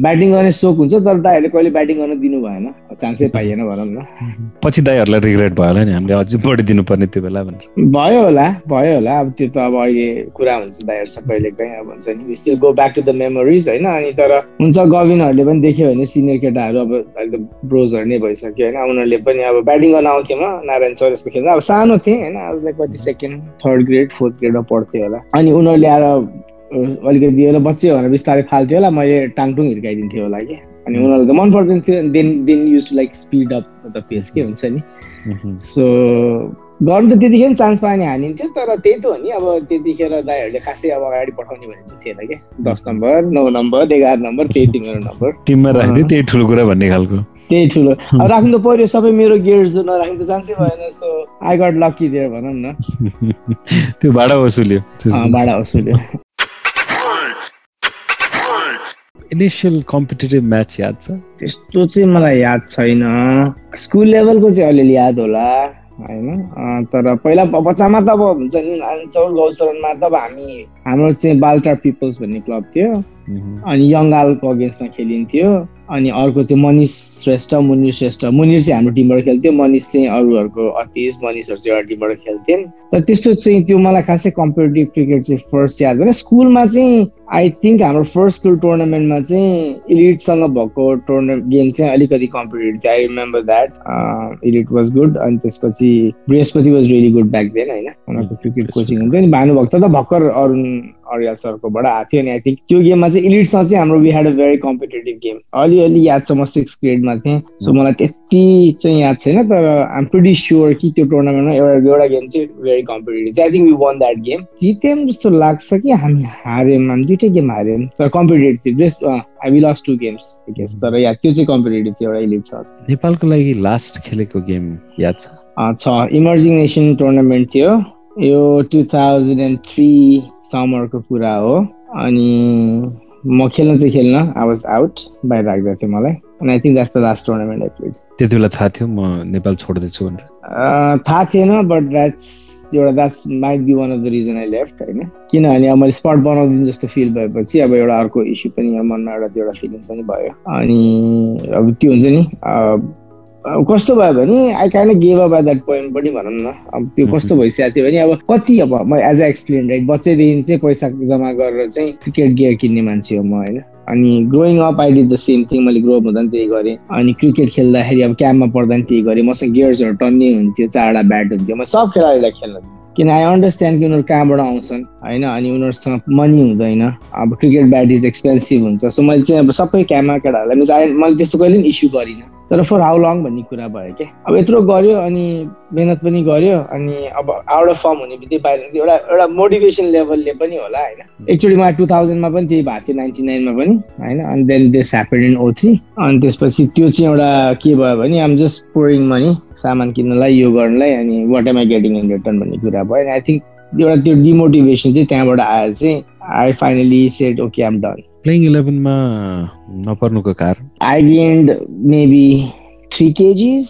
ब्याटिङ गर्ने सोक हुन्छ तर दाईहरूले कहिले ब्याटिङ गर्न दिनु भएन। चान्सै (laughs) पाइएन भनौँ न। पछि दाईहरूलाई रिग्रेट भयो होला नि हामीले अझै बढी दिनुपर्ने त्यो बेला भनेर। भयो होला भयो होला। अब त्यो त अब अहिले कुरा हुन्छ दाईहरूसँग कहिले कहीँ अब हुन्छ नि। Still go back to the memories होइन? अनि तर हुन्छ गविनहरूले पनि देख्यो भने सिनियर केटाहरू अब अहिले त ब्रोजहरू नै भइसक्यो होइन? उनीहरूले पनि अब ब्याटिङ गर्न आउँथ्यो म नारायण चौरसको खेल्दा अब सानो थिएँ होइन? अब कति सेकेन्ड थर्ड ग्रेड फोर्थ ग्रेडमा पढ्थेँ होला। अनि उनीहरूले आएर अलिकति दिएर बच्चे भनेर बिस्तारै फाल्थ्यो होला मैले टाङटुङ हिर्काइदिन्थेँ होला कि। अनि उनीहरूलाई त मन पर्दैन थियो। Then then use to like speed up the pace के हुन्छ नि। सो गर्नु त त्यतिखेर चान्स पायो भने हानिन्थ्यो तर त्यही त हो नि। अब त्यतिखेर दाईहरूले खासै अब अगाडि पठाउने भने चाहिँ थिएन क्या दस नम्बर नौ नम्बर एघार नम्बर त्यही थियो मेरो नम्बर। टिममा राखिदियो त्यही ठुलो कुरा भन्ने खालको। त्यही ठुलो। अब राख्नु त पर्यो सबै मेरो गेयर्स नराख्नु त चान्सै भएन सो आई गट लकी दिएर भनौँ न। (laughs) त्यो भाडा वसुल्यो भाडा वसुल्यो। इनिसियल कम्पिटेटिभ म्याच याद छ? त्यस्तो चाहिँ मलाई याद छैन। स्कुल लेभलको चाहिँ अलिअलि याद होला होइन? तर पहिला बच्चामा त अब हुन्छ नि चौर गौचरणमा त अब हामी हाम्रो चाहिँ बाल्टा पिपल्स भन्ने क्लब थियो। अनि यङ्गालको अगेन्स्टमा खेलिन्थ्यो। अनि अर्को चाहिँ मनिष श्रेष्ठ मुनिर श्रेष्ठ। मुनिर चाहिँ हाम्रो टिमबाट खेल्थ्यो। मनिष चाहिँ अरूहरूको अतिश मनिषहरू चाहिँ एउटा टिमबाट खेल्थेन् तर त्यस्तो चाहिँ त्यो मलाई खासै कम्पिटेटिभ क्रिकेट चाहिँ फर्स्ट याद भएन स्कुलमा चाहिँ आई थिङ्क हाम्रो फर्स्ट स्कुल टुर्नामेन्टमा चाहिँ इलिटसँग भएको टुर्नामेन्ट गेम चाहिँ अलिकति कम्पिटेटिभ थियो. I remember that Elite was good अनि त्यसपछि Brihaspati was really good back then होइन? उनीहरूको क्रिकेट कोचिङ हुन्थ्यो अनि भानुभक्त त भर्खर अरुण अर्याल सरकोबाट आएको थियो अनि आई थिङ्क त्यो गेममा चाहिँ इलिटसँग चाहिँ हाम्रो we had a very competitive game अलिअलि याद छ म सिक्स ग्रेडमा थिएँ। सो मलाई त्यति चाहिँ याद छैन तर आइम प्रिटी स्योर कि त्यो टुर्नामेन्टमा एउटा एउटा गेम चाहिँ very competitive I think we won that game जित्यौँ जस्तो लाग्छ कि हामी हार्यौँ हामी दुइटै गेम हार्यौँ तर competitive best will lost two games games तर या त्यो चाहिँ कम्पिटेटिभ थियो एउटा इलिट छ। नेपालको लागि लास्ट खेलेको गेम याद छ? छ। इमर्जिङ नेसन टुर्नामेन्ट थियो। यो टु थाउजन्ड एन्ड थ्री समरको कुरा हो। अनि म खेल्न चाहिँ खेल्न आई वाज आउट बाहिर राख्दै थियो मलाई। अनि I think that's the last tournament I played त्यति बेला थाहा थियो म नेपाल छोड्दैछु भनेर। थाहा थिएन बट द्याट्स एउटा that's might be one of the reason I left होइन किनभने अब मैले स्पट बनाउँदिनु जस्तो फिल भएपछि अब एउटा अर्को इस्यु पनि मनमा एउटा एउटा फिलिङ्स पनि भयो अनि अब त्यो हुन्छ नि कस्तो भयो भने I kind gave up at that point पनि भनौँ न अब त्यो कस्तो भइसकेको थियो भने अब कति अब म एज अ एक्सप्लेन राइट बच्चैदेखि चाहिँ पैसा जम्मा गरेर चाहिँ क्रिकेट गियर किन्ने मान्छे हो म होइन अनि growing up I did the same thing मैले ग्रो हुँदा पनि त्यही गरेँ। अनि क्रिकेट खेल्दाखेरि अब क्याम्पमा पढ्दा पनि त्यही गरेँ। मसँग गियर्सहरू टन्ने हुन्थ्यो चारवटा ब्याट हुन्थ्यो। म सब खेलाडीलाई खेल्न किन आई अन्डरस्ट्यान्ड कि उनीहरू कहाँबाट आउँछन्। होइन अनि उनीहरूसँग मनी हुँदैन। अब क्रिकेट ब्याट इज एक्सपेन्सिभ हुन्छ। सो मैले चाहिँ अब सबै क्यामा केटाहरूलाई मैले त्यस्तो कहिले पनि इस्यु गरिनँ। तर फर हाउ लङ भन्ने कुरा भयो क्या। अब यत्रो गऱ्यो अनि मिहिनेत पनि गऱ्यो अनि अब आउट अफ फर्म हुने बित्तिकै बाहिर एउटा एउटा मोटिभेसन लेभलले पनि होला होइन। एकचोटि मलाई टु थाउजन्डमा पनि त्यही भएको थियो नाइन्टी नाइनमा पनि होइन। अनि then this happen in oh three अनि त्यसपछि त्यो चाहिँ एउटा के भयो भने आम जस्ट पोरिङ मनी सामान किन्नलाई यो गर्नलाई अनि what am I getting in return भन्ने कुरा भयो। अनि आई थिङ्क एउटा त्यो डिमोटिभेसन चाहिँ त्यहाँबाट आएर चाहिँ I finally set okay I'm done playing इलेभेनमा नपर्नुको कारण? I gained maybe three KGs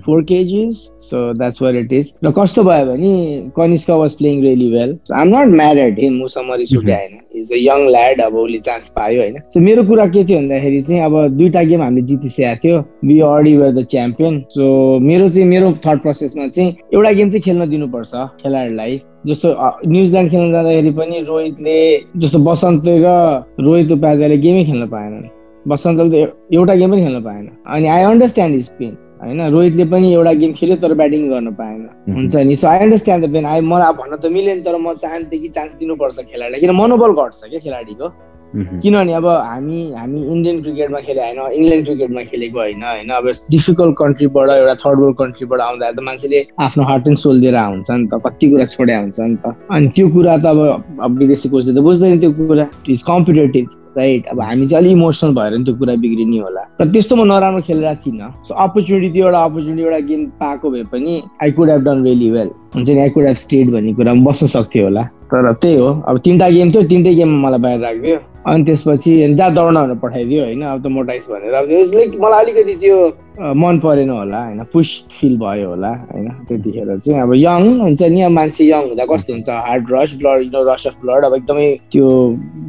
four KGs so that's what it is र कस्तो भयो भने Kanishka was playing really well I am not married him मुसँग रिस उठ्यो होइन। इज अ यङ ल्याड अब उसले चान्स पायो होइन। सो मेरो कुरा के थियो भन्दाखेरि चाहिँ अब दुइटा गेम हामीले जितिसकेको थियो। We already were the champion so मेरो चाहिँ मेरो थर्ड प्रोसेसमा चाहिँ एउटा गेम चाहिँ खेल्न दिनुपर्छ खेलाडीलाई। जस्तो न्युजिल्यान्ड खेल्न जाँदाखेरि पनि रोहितले जस्तो बसन्त र रोहित उपाध्यायले गेमै खेल्न पाएनन्। बसन्तले त एउटा गेम पनि खेल्न पाएन। अनि आई अन्डरस्ट्यान्ड इज पेन होइन रोहितले पनि एउटा गेम खेल्यो तर ब्याटिङ गर्न पाएन। हुन्छ नि। So I understand the pain I मलाई भन्न त मिलेन तर म चाहन्थेँ कि चान्स दिनुपर्छ खेलाडीलाई। किन मनोबल घट्छ क्या खेलाडीको। किनभने अब हामी हामी इन्डियन क्रिकेटमा खेले होइन इङ्ल्यान्ड क्रिकेटमा खेलेको होइन होइन। अब डिफिकल्ट कन्ट्रीबाट एउटा थर्ड वर्ल्ड कन्ट्रीबाट आउँदा त मान्छेले आफ्नो हार्ट एन्ड सोल दिएर हुन्छ नि त। कति कुरा छोड्या हुन्छ नि त। अनि त्यो कुरा त अब विदेशी कोचले त बुझ्दैन त्यो कुरा। इज कम्पिटेटिभ राइट अब हामी चाहिँ अलिक इमोसनल भएर नि त्यो कुरा बिग्रिने होला। तर त्यस्तो म नराम्रो खेलेर थिइनँ। सो अपर्च्युनिटी एउटा अपर्च्युनिटी एउटा गेम पाएको भए पनि I could have done really well हुन्छ नि आई कुड हेभ स्टेट भन्ने कुरा बस्न सक्थ्यो होला। तर त्यही हो। अब तिनवटा गेम थियो तिनटै गेममा मलाई बाहिर राखिदियो अनि त्यसपछि जहाँ दौड्न भनेर पठाइदियो होइन अब त मोटाइस भनेर। अब लाइक मलाई अलिकति त्यो मन परेन होला होइन पुस फिल भयो होला होइन त्यतिखेर चाहिँ अब यङ हुन्छ नि अब मान्छे यङ हुँदा कस्तो हुन्छ? Hard rush blood you rush of blood अब एकदमै त्यो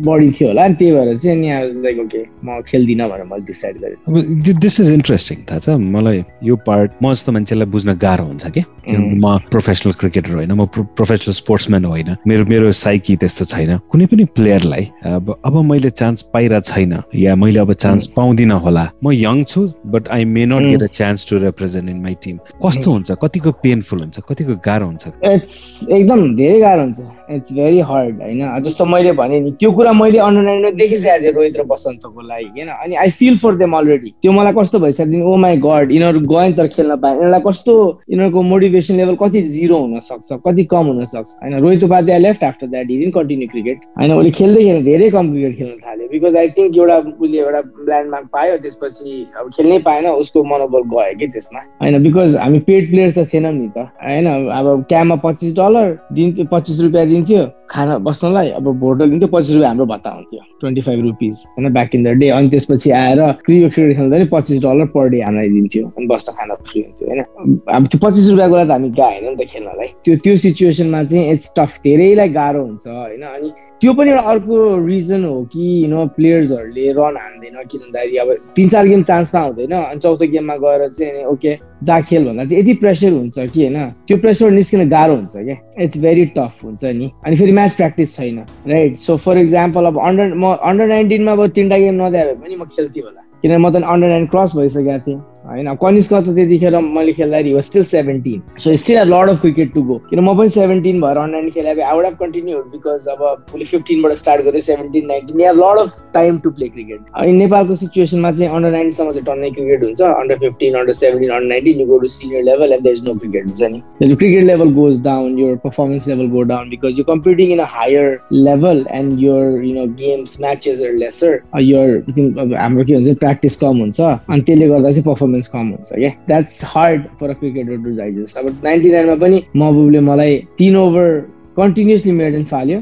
बडी थियो होला अनि त्यही भएर चाहिँ नि लाइक ओके म खेल्दिनँ भनेर मैले डिसाइड गरेँ। अब दिस इज इन्ट्रेस्टिङ थाहा छ? मलाई यो पार्ट म जस्तो मान्छेलाई बुझ्न गाह्रो हुन्छ कि? म प्रोफेसनल क्रिकेटर होइन म प्रोफेसनल स्पोर्ट्सम्यान होइन। मेरो मेरो साइकी त्यस्तो छैन। कुनै पनि प्लेयरलाई अब अब मैले चान्स पाइरहेको छैन या मैले अब चान्स पाउँदिनँ होला। म यङ छु but I may not get a chance to represent in my team कस्तो हुन्छ? कतिको पेनफुल हुन्छ? कतिको गाह्रो हुन्छ? इट्स एकदम धेरै गाह्रो हुन्छ। इट्स भेरी हार्ड होइन? जस्तो मैले भने नि त्यो कुरा मैले अन्डर देखिसकेको थिएँ रोहित र बसन्तको लागि होइन? अनि I feel for them already त्यो मलाई कस्तो भइसक्यो ओ माई गड यिनीहरू गयो तर खेल्न पाएन यिनीहरूलाई कस्तो यिनीहरूको मोटिभेसन लेभल कति जिरो हुन सक्छ कति कम हुन सक्छ? होइन Rohit Upadhyay left after that in continue cricket होइन उसले खेल्दै खेल्दै धेरै कम क्रिकेट खेल्न थाल्यो। बिकज आई थिङ्क एउटा उसले एउटा ल्यान्डमार्क पायो त्यसपछि अब खेल्नै पाएन उसको मनोबल गयो कि त्यसमा। होइन बिकज हामी पेड प्लेयर त थिएनौँ नि त। होइन अब क्याममा पच्चिस डलर दिन्थ्यो पच्चिस रुपियाँ दिन्थ्यो खाना बस्नलाई अब भोटल दिन्थ्यो पच्चिस रुपियाँ हाम्रो भत्ता हुन्थ्यो ट्वेन्टी फाइभ रुपिस होइन ब्याक इन द डे अनि त्यसपछि आएर क्रिकेट क्रिकेट खेल्दा पनि पच्चिस डलर पर डे हामीलाई दिन्थ्यो अनि बस्दा खाना फ्री हुन्थ्यो होइन। अब त्यो पच्चिस रुपियाँको लागि त हामी गएन नि त खेल्नलाई। त्यो त्यो सिचुएसनमा चाहिँ इट्स टफ धेरैलाई गाह्रो हुन्छ होइन अनि त्यो पनि एउटा अर्को रिजन हो कि नो प्लेयर्सहरूले रन हान्दैन किन भन्दाखेरि अब तिन चार गेम चान्स पाउँदैन अनि चौथो गेममा गएर चाहिँ ओके जा खेल भन्दा चाहिँ यति प्रेसर हुन्छ कि होइन? त्यो प्रेसर निस्किन गाह्रो हुन्छ क्या? इट्स भेरी टफ हुन्छ नि। अनि फेरि म्याच प्र्याक्टिस छैन राइट सो फर इक्जाम्पल अब अन्डर म अन्डर नाइन्टिनमा अब तिनवटा गेम नदिए पनि म खेल्थेँ होला। किनभने म त अन्डर नाइन क्रस भइसकेको थिएँ। होइन कनिस्क त त्यतिखेर मैले खेल्दाखेरि was still seventeen so still a lot of cricket to go किन म पनि सेभेन्टिन भएर अनलाइन खेलेको I would have continue because अब उसले फिफ्टिनबाट स्टार्ट गरेँ seventeen nineteen yeah lot of time to play cricket अनि नेपालको सिचुएसनमा चाहिँ अन्डर नाइन्टिनसम्म चाहिँ टन्नै क्रिकेट हुन्छ under fifteen under seventeen under nineteen you go to senior level and there is no? Cricket हुन्छ नि cricket level goes down your performance level go down because you competing in a higher level and your you know games matches lesser your हाम्रो के भन्छ practice कम हुन्छ। अनि त्यसले गर्दा चाहिँ पर्फर्मेन्स कम हुन्छ क्या that's hard for a cricketer to digest अब नाइन्टी नाइनमा पनि महबुबले मलाई तिन ओभर कन्टिन्युसली मेडन फाल्यो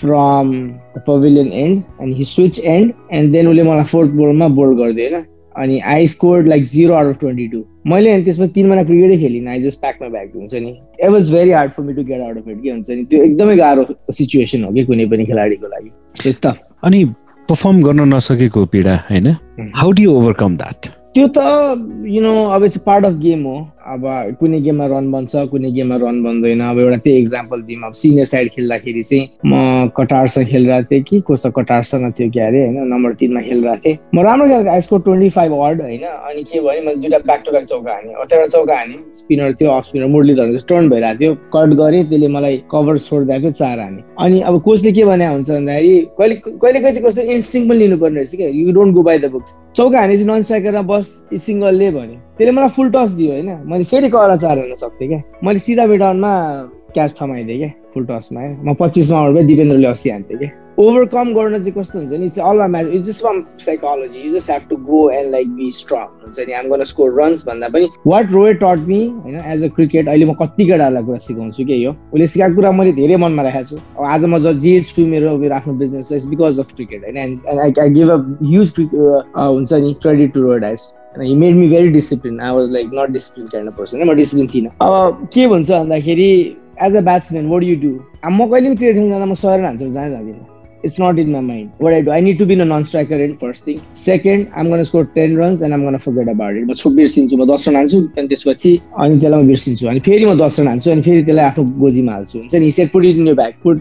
फ्रम द पभिलियन एन्ड अनि he switch end end then उसले मलाई फोर्थ बोलमा बोल्ड गरिदियो होइन? अनि I score like zero out of twenty two मैले अनि त्यसमा तिन महिना क्रिकेटै खेलिनँ आई जस्ट प्याकमा ब्याक हुन्छ नि? It was very hard for me to get out of it के हुन्छ नि? त्यो एकदमै गाह्रो सिचुएसन हो कि कुनै पनि खेलाडीको लागि. अनि पर्फर्म गर्न नसकेको पीडा होइन हाउ डु ओभरकम द्याट त्यो त यु नो अब इट्स पार्ट अफ गेम हो। अब कुनै गेममा रन बन्छ कुनै गेममा रन बन्दैन। अब एउटा त्यही इक्जाम्पल दिउँ अब सिनियर साइड खेल्दाखेरि चाहिँ म कटारसँग खेलिरहेको थिएँ कि कसो कटारसँग थियो क्या अरे होइन नम्बर तिनमा खेलिरहेको थिएँ। म राम्रो खेल्थेँ। आइसको ट्वेन्टी फाइभ वर्ड होइन अनि के भयो मैले दुइटा ब्याक टु चौका हाने। अठार चौका हाने। स्पिनर थियो अफ स्पिनर मुरलीधर टर्न भइरहेको थियो। कट गरेँ त्यसले मलाई कभर छोडिदिएको चार हाने। अनि अब कोचले के भने हुन्छ भन्दाखेरि कहिले कहिले कहिले चाहिँ कस्तो इन्स्टिङ पनि लिनुपर्ने रहेछ क्या। You don't go by the books चौका हाने चाहिँ नन स्ट्राइकरमा बस सिङ्गलले भन्यो। त्यसले मलाई फुल टस दियो होइन। मैले फेरि कडा चार हान्न सक्थेँ क्या। मैले सिधा मिडनमा क्याच थमाइदिएँ क्या फुल टसमा म पच्चिसमा आउट भए दिपेन्द्रले अस्सी हान्थेँ क्या। ओभरकम गर्न चाहिँ कस्तो हुन्छ नि all match it's just from psychology you just have to go and like be strong हुन्छ नि। आम गर्न स्कोर रन्स भन्दा पनि वाट रोए टट मी होइन एज अ क्रिकेट अहिले म कति केटाहरूलाई कुरा सिकाउँछु कि यो। उसले सिकाएको कुरा मैले धेरै मनमा राखेको छु। अब आज म जे छु मेरो मेरो आफ्नो business is because of cricket होइन। आई गिभ अ ह्युज हुन्छ नि credit to Rod as he made me very discipline I was like not discipline kind of person म डिसिप्लिन थिइनँ अब के भन्छ भन्दाखेरि as a batsman what you do म कहिले पनि क्रिकेट जाँदा म सर हान्छु जाँदै जाँदिनँ it's not in my mind. What I do, I need to be a non-striker in first thing. Second, I'm gonna score 10 runs and I'm gonna forget about. म बिर्सिन्छु म दस रन हान्छु अनि त्यसपछि अनि त्यसलाई म बिर्सिन्छु अनि फेरि म दस रन हान्छु अनि फेरि त्यसलाई आफ्नो गोजीमा हाल्छु। हुन्छ नि set put in bag put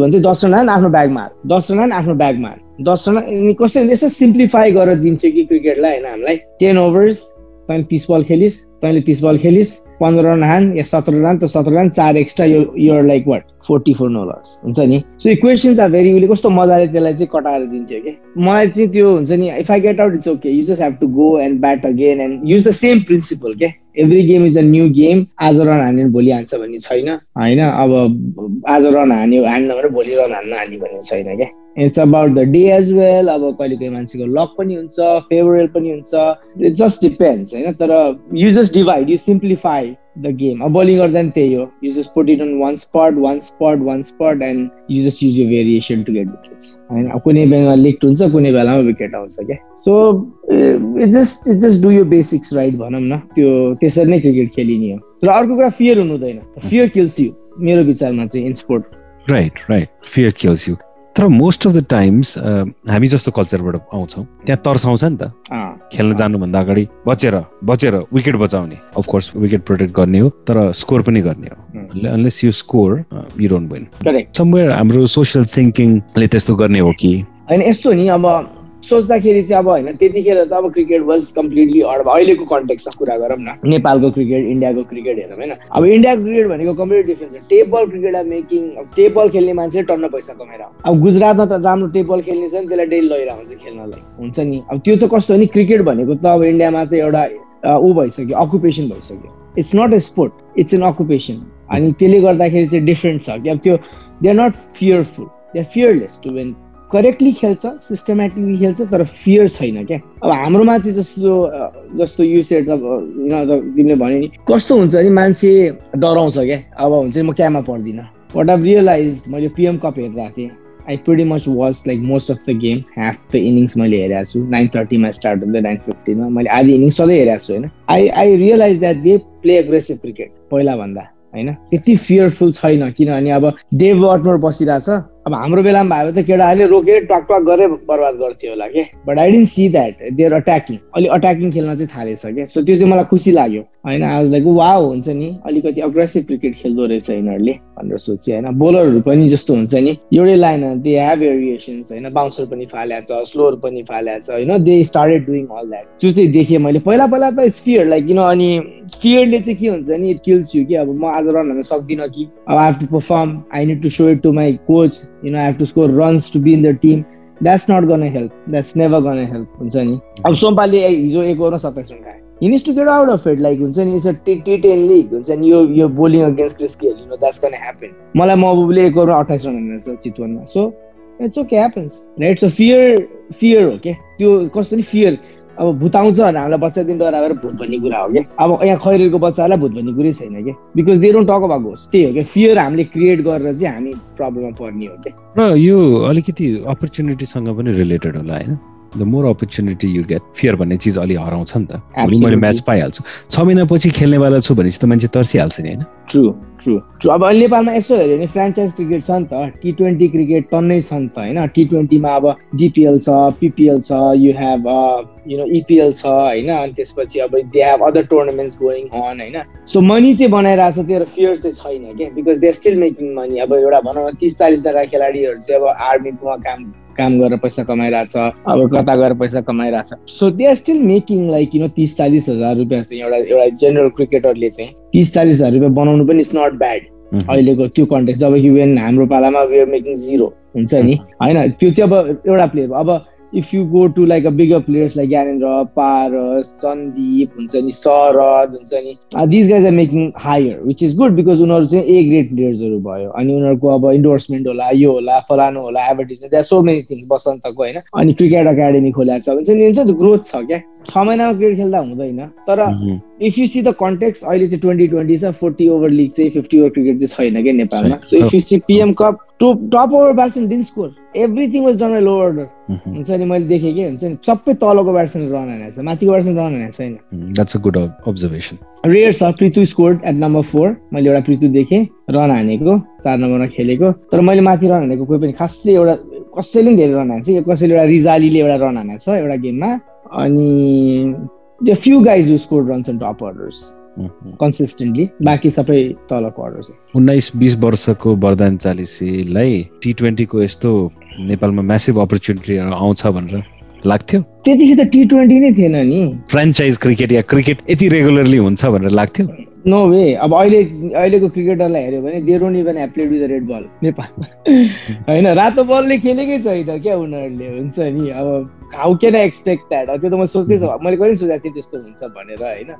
भन्छ दस रन हान आफ्नो ब्यागमा हाल दस रन हान आफ्नो ब्यागमा हाल दस रन अनि कसैले यसो सिम्प्लिफाई गरेर दिन्छु कि क्रिकेटलाई होइन हामीलाई? टेन ओभर्स तैँले तिस बल खेलिस् तैँले तिस बल खेलिस् पन्ध्र रन हान या सत्र रन त सत्र रन चार एक्स्ट्रा यो you're like what forty four no loss हुन्छ नि? सो इक्वेसन्स आर भेरी उसले कस्तो मजाले त्यसलाई चाहिँ कटाएर दिन्थ्यो कि? मलाई चाहिँ त्यो हुन्छ नि if I get out it's okay you just have to go and bat again and use the same principle के every game is a new game आज रन हान्यो भोलि हान्छ भन्ने छैन होइन? अब आज रन हान्यो हान्न भने भोलि रन हान्न हान्यो भन्ने छैन क्या? It's about the day as well अब कहिले कहिले मान्छेको लक पनि हुन्छ फेभरेबल पनि हुन्छ। इट जस्ट डिपेन्ड्स होइन? तर you just divide you simplify the game अब बलिङ गर्दा पनि त्यही हो। You just put it on one spot one spot one spot and you just use you variation to get wickets होइन? कुनै बेलामा लिक्ट हुन्छ कुनै बेलामा विकेट आउँछ क्या? So it just it just do your basics right भनौँ न। त्यो त्यसरी नै क्रिकेट खेलिने हो। तर अर्को कुरा फियर हुनु हुँदैन फियर किल्स यु मेरो विचारमा चाहिँ in sport right right fear kills you तर मोस्ट अफ द टाइम्स हामी जस्तो कल्चरबाट आउँछौँ। त्यहाँ तर्साउँछ नि त। खेल्न जानुभन्दा अगाडि बचेर बचेर विकेट बचाउने। अफकोर्स विकेट प्रोटेक्ट गर्ने हो तर स्कोर पनि गर्ने हो। Unless you score you don't win somewhere हाम्रो सोसियल थिङ्किङले त्यस्तो गर्ने हो कि? होइन यस्तो नि अब सोच्दाखेरि चाहिँ अब होइन त्यतिखेर त अब क्रिकेट वाज कम्प्लिटली अब अहिलेको कन्टेक्समा कुरा गरौँ न। नेपालको क्रिकेट इन्डियाको क्रिकेट हेरौँ होइन? अब इन्डियाको क्रिकेट भनेको कम्प्लिट डिफ्रेन्स छ। टेबल क्रिकेट मेकिङ अब टेबल खेल्ने मान्छे टन्न पैसा कमाएर अब गुजरातमा त राम्रो टेबल खेल्ने छ नि त्यसलाई डेली लैरहेको हुन्छ खेल्नलाई। हुन्छ नि? अब त्यो त कस्तो हो नि? क्रिकेट भनेको त अब इन्डियामा त एउटा ऊ भइसक्यो अकुपेसन भइसक्यो। It's not a sport it's an occupation अनि त्यसले गर्दाखेरि चाहिँ डिफ्रेन्ट छ कि अब त्यो they are not fearful they are fearless to when correctly खेल्छ सिस्टमेटिकली खेल्छ तर फियर छैन क्या? अब हाम्रोमा चाहिँ जस्तो जस्तो यु सेट अब तिमीले भन्यो नि कस्तो हुन्छ नि मान्छे डराउँछ क्या? अब हुन्छ म क्यामा पर्दिनँ। वाट आभ रियलाइज मैले पिएम कप हेरिरहेको थिएँ। I pretty much watch like most of the game half the innings मैले हेरेको छु। नाइन थर्टीमा स्टार्ट हुँदै नाइन फिफ्टीमा मैले आधी इनिङ्स सधैँ हेरेको छु होइन? I I realize that they play aggressive cricket पहिला भन्दा होइन? त्यति फियरफुल छैन। किनभने अब डेभ अटमोर बसिरहेछ। अब हाम्रो बेलामा भयो त केटाहरूले रोकेर टक गरेर बर्बाद गर्थ्यो होला के? But I didn't see that there attacking अलिक अट्याकिङ खेल्न चाहिँ थालेछ क्या सो त्यो चाहिँ मलाई खुसी लाग्यो। होइन आज लाइक वा हुन्छ नि। अलिकति अग्रेसिभ क्रिकेट खेल्दो रहेछ यिनीहरूले भनेर सोचेँ होइन। बोलरहरू पनि जस्तो हुन्छ नि। एउटै लाइन दे हेभ भेरिएसन्स होइन। बााउन्सर पनि फालेको छ स्लोर पनि फालेको छ होइन। They started doing all that त्यो चाहिँ देखेँ मैले। पहिला पहिला त फियर लाइक किन अनि फियरले चाहिँ के हुन्छ नि? इट किल्स यु कि? अब म आज रन हाल्न सक्दिनँ कि? अब I have to perform I need to show it to my coach you know I have to score runs to be in the team that's not gonna help that's never gonna help हुन्छ नि? अब सोमपालले हिजो एक ओभरमा सत्ताइस run खायो. He needs to get out of it like हुन्छ नि? It's T T ten league हुन्छ नि? यो यो bowling against Chris Gayle you know that's gonna happen मलाई महबुबले एक ओभरमा अठाइस रन हानेको छ चितवनमा. So it's okay happens right so fear fear हो क्या त्यो कस्तो नि? फियर अब भूत आउँछ भने हामीलाई बच्चादेखि डराएर भूत भन्ने कुरा हो क्या। अब यहाँ खैरेको बच्चाहरूलाई भूत भन्ने कुरै छैन क्या। Because they don't talk about ghost त्यही हो क्या। फियर हामीले क्रिएट गरेर चाहिँ हामी प्रब्लममा पर्ने हो क्या। र यो अलिकति अपर्च्युनिटीसँग पनि रिलेटेड होला होइन? The more opportunity you get fear भन्ने चिज अलि हराउँछ नि त। भोलि मैले म्याच पाइहाल्छु। छ महिनापछि खेल्नेवाला छु भनेपछि त मान्छे तर्सिहाल्छ नि होइन? ट्रु ट्रु ट्रु अब नेपालमा यसो हेऱ्यो भने फ्रेन्चाइज क्रिकेट छ नि त टी ट्वेन्टी क्रिकेट टन्नै छ नि त होइन? टी ट्वेन्टीमा अब डिपिएल छ पिपिएल छ you have you know EPL छ होइन? अनि त्यसपछि अब they have other tournaments going on होइन? सो मनी चाहिँ बनाइरहेको छ त्यो फियर चाहिँ छैन क्या? Because they still making money अब एउटा भनौँ न तिस चालिसजना खेलाडीहरू चाहिँ अब आर्मीमा काम काम गरेर पैसा कमाइरहेछ अब कता गएर पैसा कमाइरहेछ। So they are still making like किन तिस चालिस हजार रुपियाँ चाहिँ एउटा एउटा जेनरल क्रिकेटरले चाहिँ तिस चालिस हजार रुपियाँ बनाउनु पनि इट्स नट ब्याड अहिलेको त्यो कन्टेक्स जब कि वेन हाम्रो पालामा वी आर मेकिङ जिरो हुन्छ नि? होइन त्यो चाहिँ अब एउटा प्लेयर अब if you go to like a bigger players like Gyanendra Paras Sandeep हुन्छ नि शरद हुन्छ नि this guys are making higher which is good because उनीहरू चाहिँ ए ग्रेड प्लेयर्सहरू भयो. अनि उनीहरूको अब इन्डोर्समेन्ट होला यो होला फलानु होला एडभर्टिजमेन्ट सो मेनी थिङ्स बसन्तको होइन? अनि क्रिकेट एकाडेमी खोलेको छ हुन्छ नि हुन्छ नि ग्रोथ छ क्या? छ महिनामा क्रिकेट खेल्दा हुँदैन तर if you see the context अहिले चाहिँ ट्वेन्टी ट्वेन्टी छ फोर्टी ओभर लिग चाहिँ फिफ्टी ओभर क्रिकेट चाहिँ छैन क्या नेपालमा। So if you see PM cup top top over batsman didn't score everything was done low order हुन्छ नि मैले देखेँ कि हुन्छ नि सबै तलको ब्याट्सम्यान रन हानेको छ माथिको ब्याट्सम्यान रन हानेको छैन। That's a good observation rare छ Pritu score at number four मैले एउटा प्रितु देखेँ रन हानेको चार नम्बरमा खेलेको। तर मैले माथि रन हानेको कोही पनि खासै एउटा कसैले पनि धेरै रन हान्छ कसैले एउटा रिजालीले एउटा रन हानेको छ एउटा गेममा। अनि few guys who score runs and top orders consistently बाँकी सबै तलको अर्डर छ उन्नाइस बिस वर्षको वरदान चालिसीलाई टी ट्वेन्टीको यस्तो नेपालमा म्यासिभ अपर्च्युनिटी आउँछ भनेर लाग्थ्यो? त्यतिखेर त टी ट्वेन्टी नै थिएन नि। फ्रेन्चाइज क्रिकेट या क्रिकेट यति रेगुलरली हुन्छ भनेर लाग्थ्यो? नो वे अब अहिले अहिलेको क्रिकेटरलाई हेऱ्यो भने they don't even played with red ball नेपालमा। (laughs) होइन रातो बलले खेलेकै छैन क्या उनीहरूले हुन्छ नि। अब how can I expect that त्यो त म सोच्दैछु मैले कहिले सोचेको थिएँ त्यस्तो हुन्छ भनेर होइन।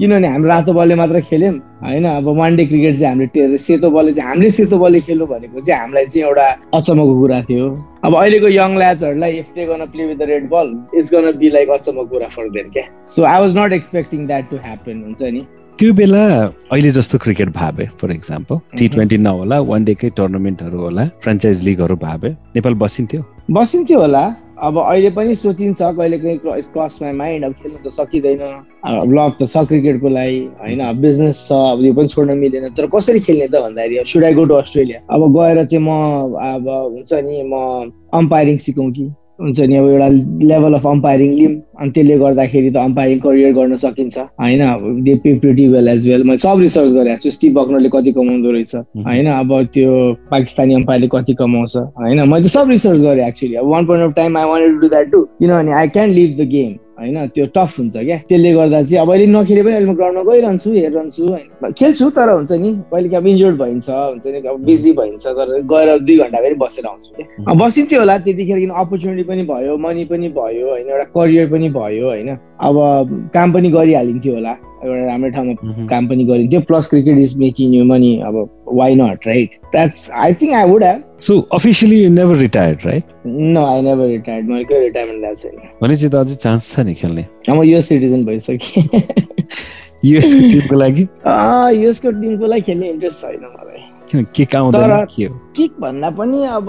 किनभने हाम्रो रातो बलले मात्र खेल्यौँ होइन। अब वान डे क्रिकेट चाहिँ हामीले सेतो बलले चाहिँ हामीले सेतो बलले खेल्नु भनेको चाहिँ हामीलाई चाहिँ एउटा अचम्मको कुरा थियो। अब अहिलेको young ल्याचहरूलाई if they gonna play with the red ball it's gonna be like अचम्मको कुरा फर देन क्या। So I was not expecting that to happen हुन्छ नि। त्यो बेला अहिले जस्तो क्रिकेट भावे फर इक्जाम्पल टी ट्वेन्टी नहोला वान डेकै टुर्नामेन्टहरू होला फ्रेन्चाइज लिगहरू भावे। नेपाल बसिन्थ्यो? बसिन्थ्यो होला। अब अहिले पनि सोचिन्छ कहिले कहीँ क्रसमा माइन्ड अब खेल्नु त सकिँदैन। अब लभ त छ क्रिकेटको लागि होइन? बिजनेस छ अब यो पनि छोड्न मिलेन। तर कसरी खेल्ने त भन्दाखेरि should I go to Australia अब गएर चाहिँ म अब हुन्छ नि म अम्पायरिङ सिकौँ कि? हुन्छ नि अब एउटा लेभल अफ अम्पायरिङ लिम अनि त्यसले गर्दाखेरि त अम्पायरिङ करियर गर्न सकिन्छ। होइन they pay pretty well as well मैले सब रिसर्च गरेको छु स्टिभ बक्नरले कति कमाउँदो रहेछ। होइन अब त्यो पाकिस्तानी अम्पायरले कति कमाउँछ। होइन मैले सब रिसर्च गरेँ एक्चुली अब one point of time I wanted to do that to किनभने I can leave the game होइन त्यो टफ हुन्छ क्या। त्यसले गर्दा चाहिँ अब अहिले नखेले पनि अहिले म ग्राउन्डमा गइरहन्छु हेरिरहन्छु होइन। खेल्छु तर हुन्छ नि कहिले अब इन्जोर्ड भइन्छ हुन्छ नि अब बिजी भइन्छ तर गएर दुई घन्टा फेरि बसेर आउँछु क्या। बसिन्थ्यो होला त्यतिखेर किन अपर्च्युनिटी पनि भयो मनी पनि भयो होइन एउटा करियर पनि भयो होइन। अब काम पनि गरिहालिन्थ्यो होला। एउटा राम्रै ठाउँमा. काम पनि गरिन्थ्यो। Plus cricket is making you money अब why not right that's I think I would have so officially you never retired right no I never retired मैले कहिले रिटायरमेन्ट ल्याएको छैन भनेपछि त अझै चान्स छ नि खेल्ने। अब यो सिटिजन भइसकेँ। युएसको (laughs) टिमको लागि? युएसको टिमको लागि खेल्ने इन्ट्रेस्ट छैन मलाई। किन के आउँदैन तर- के हो? किक भन्दा पनि अब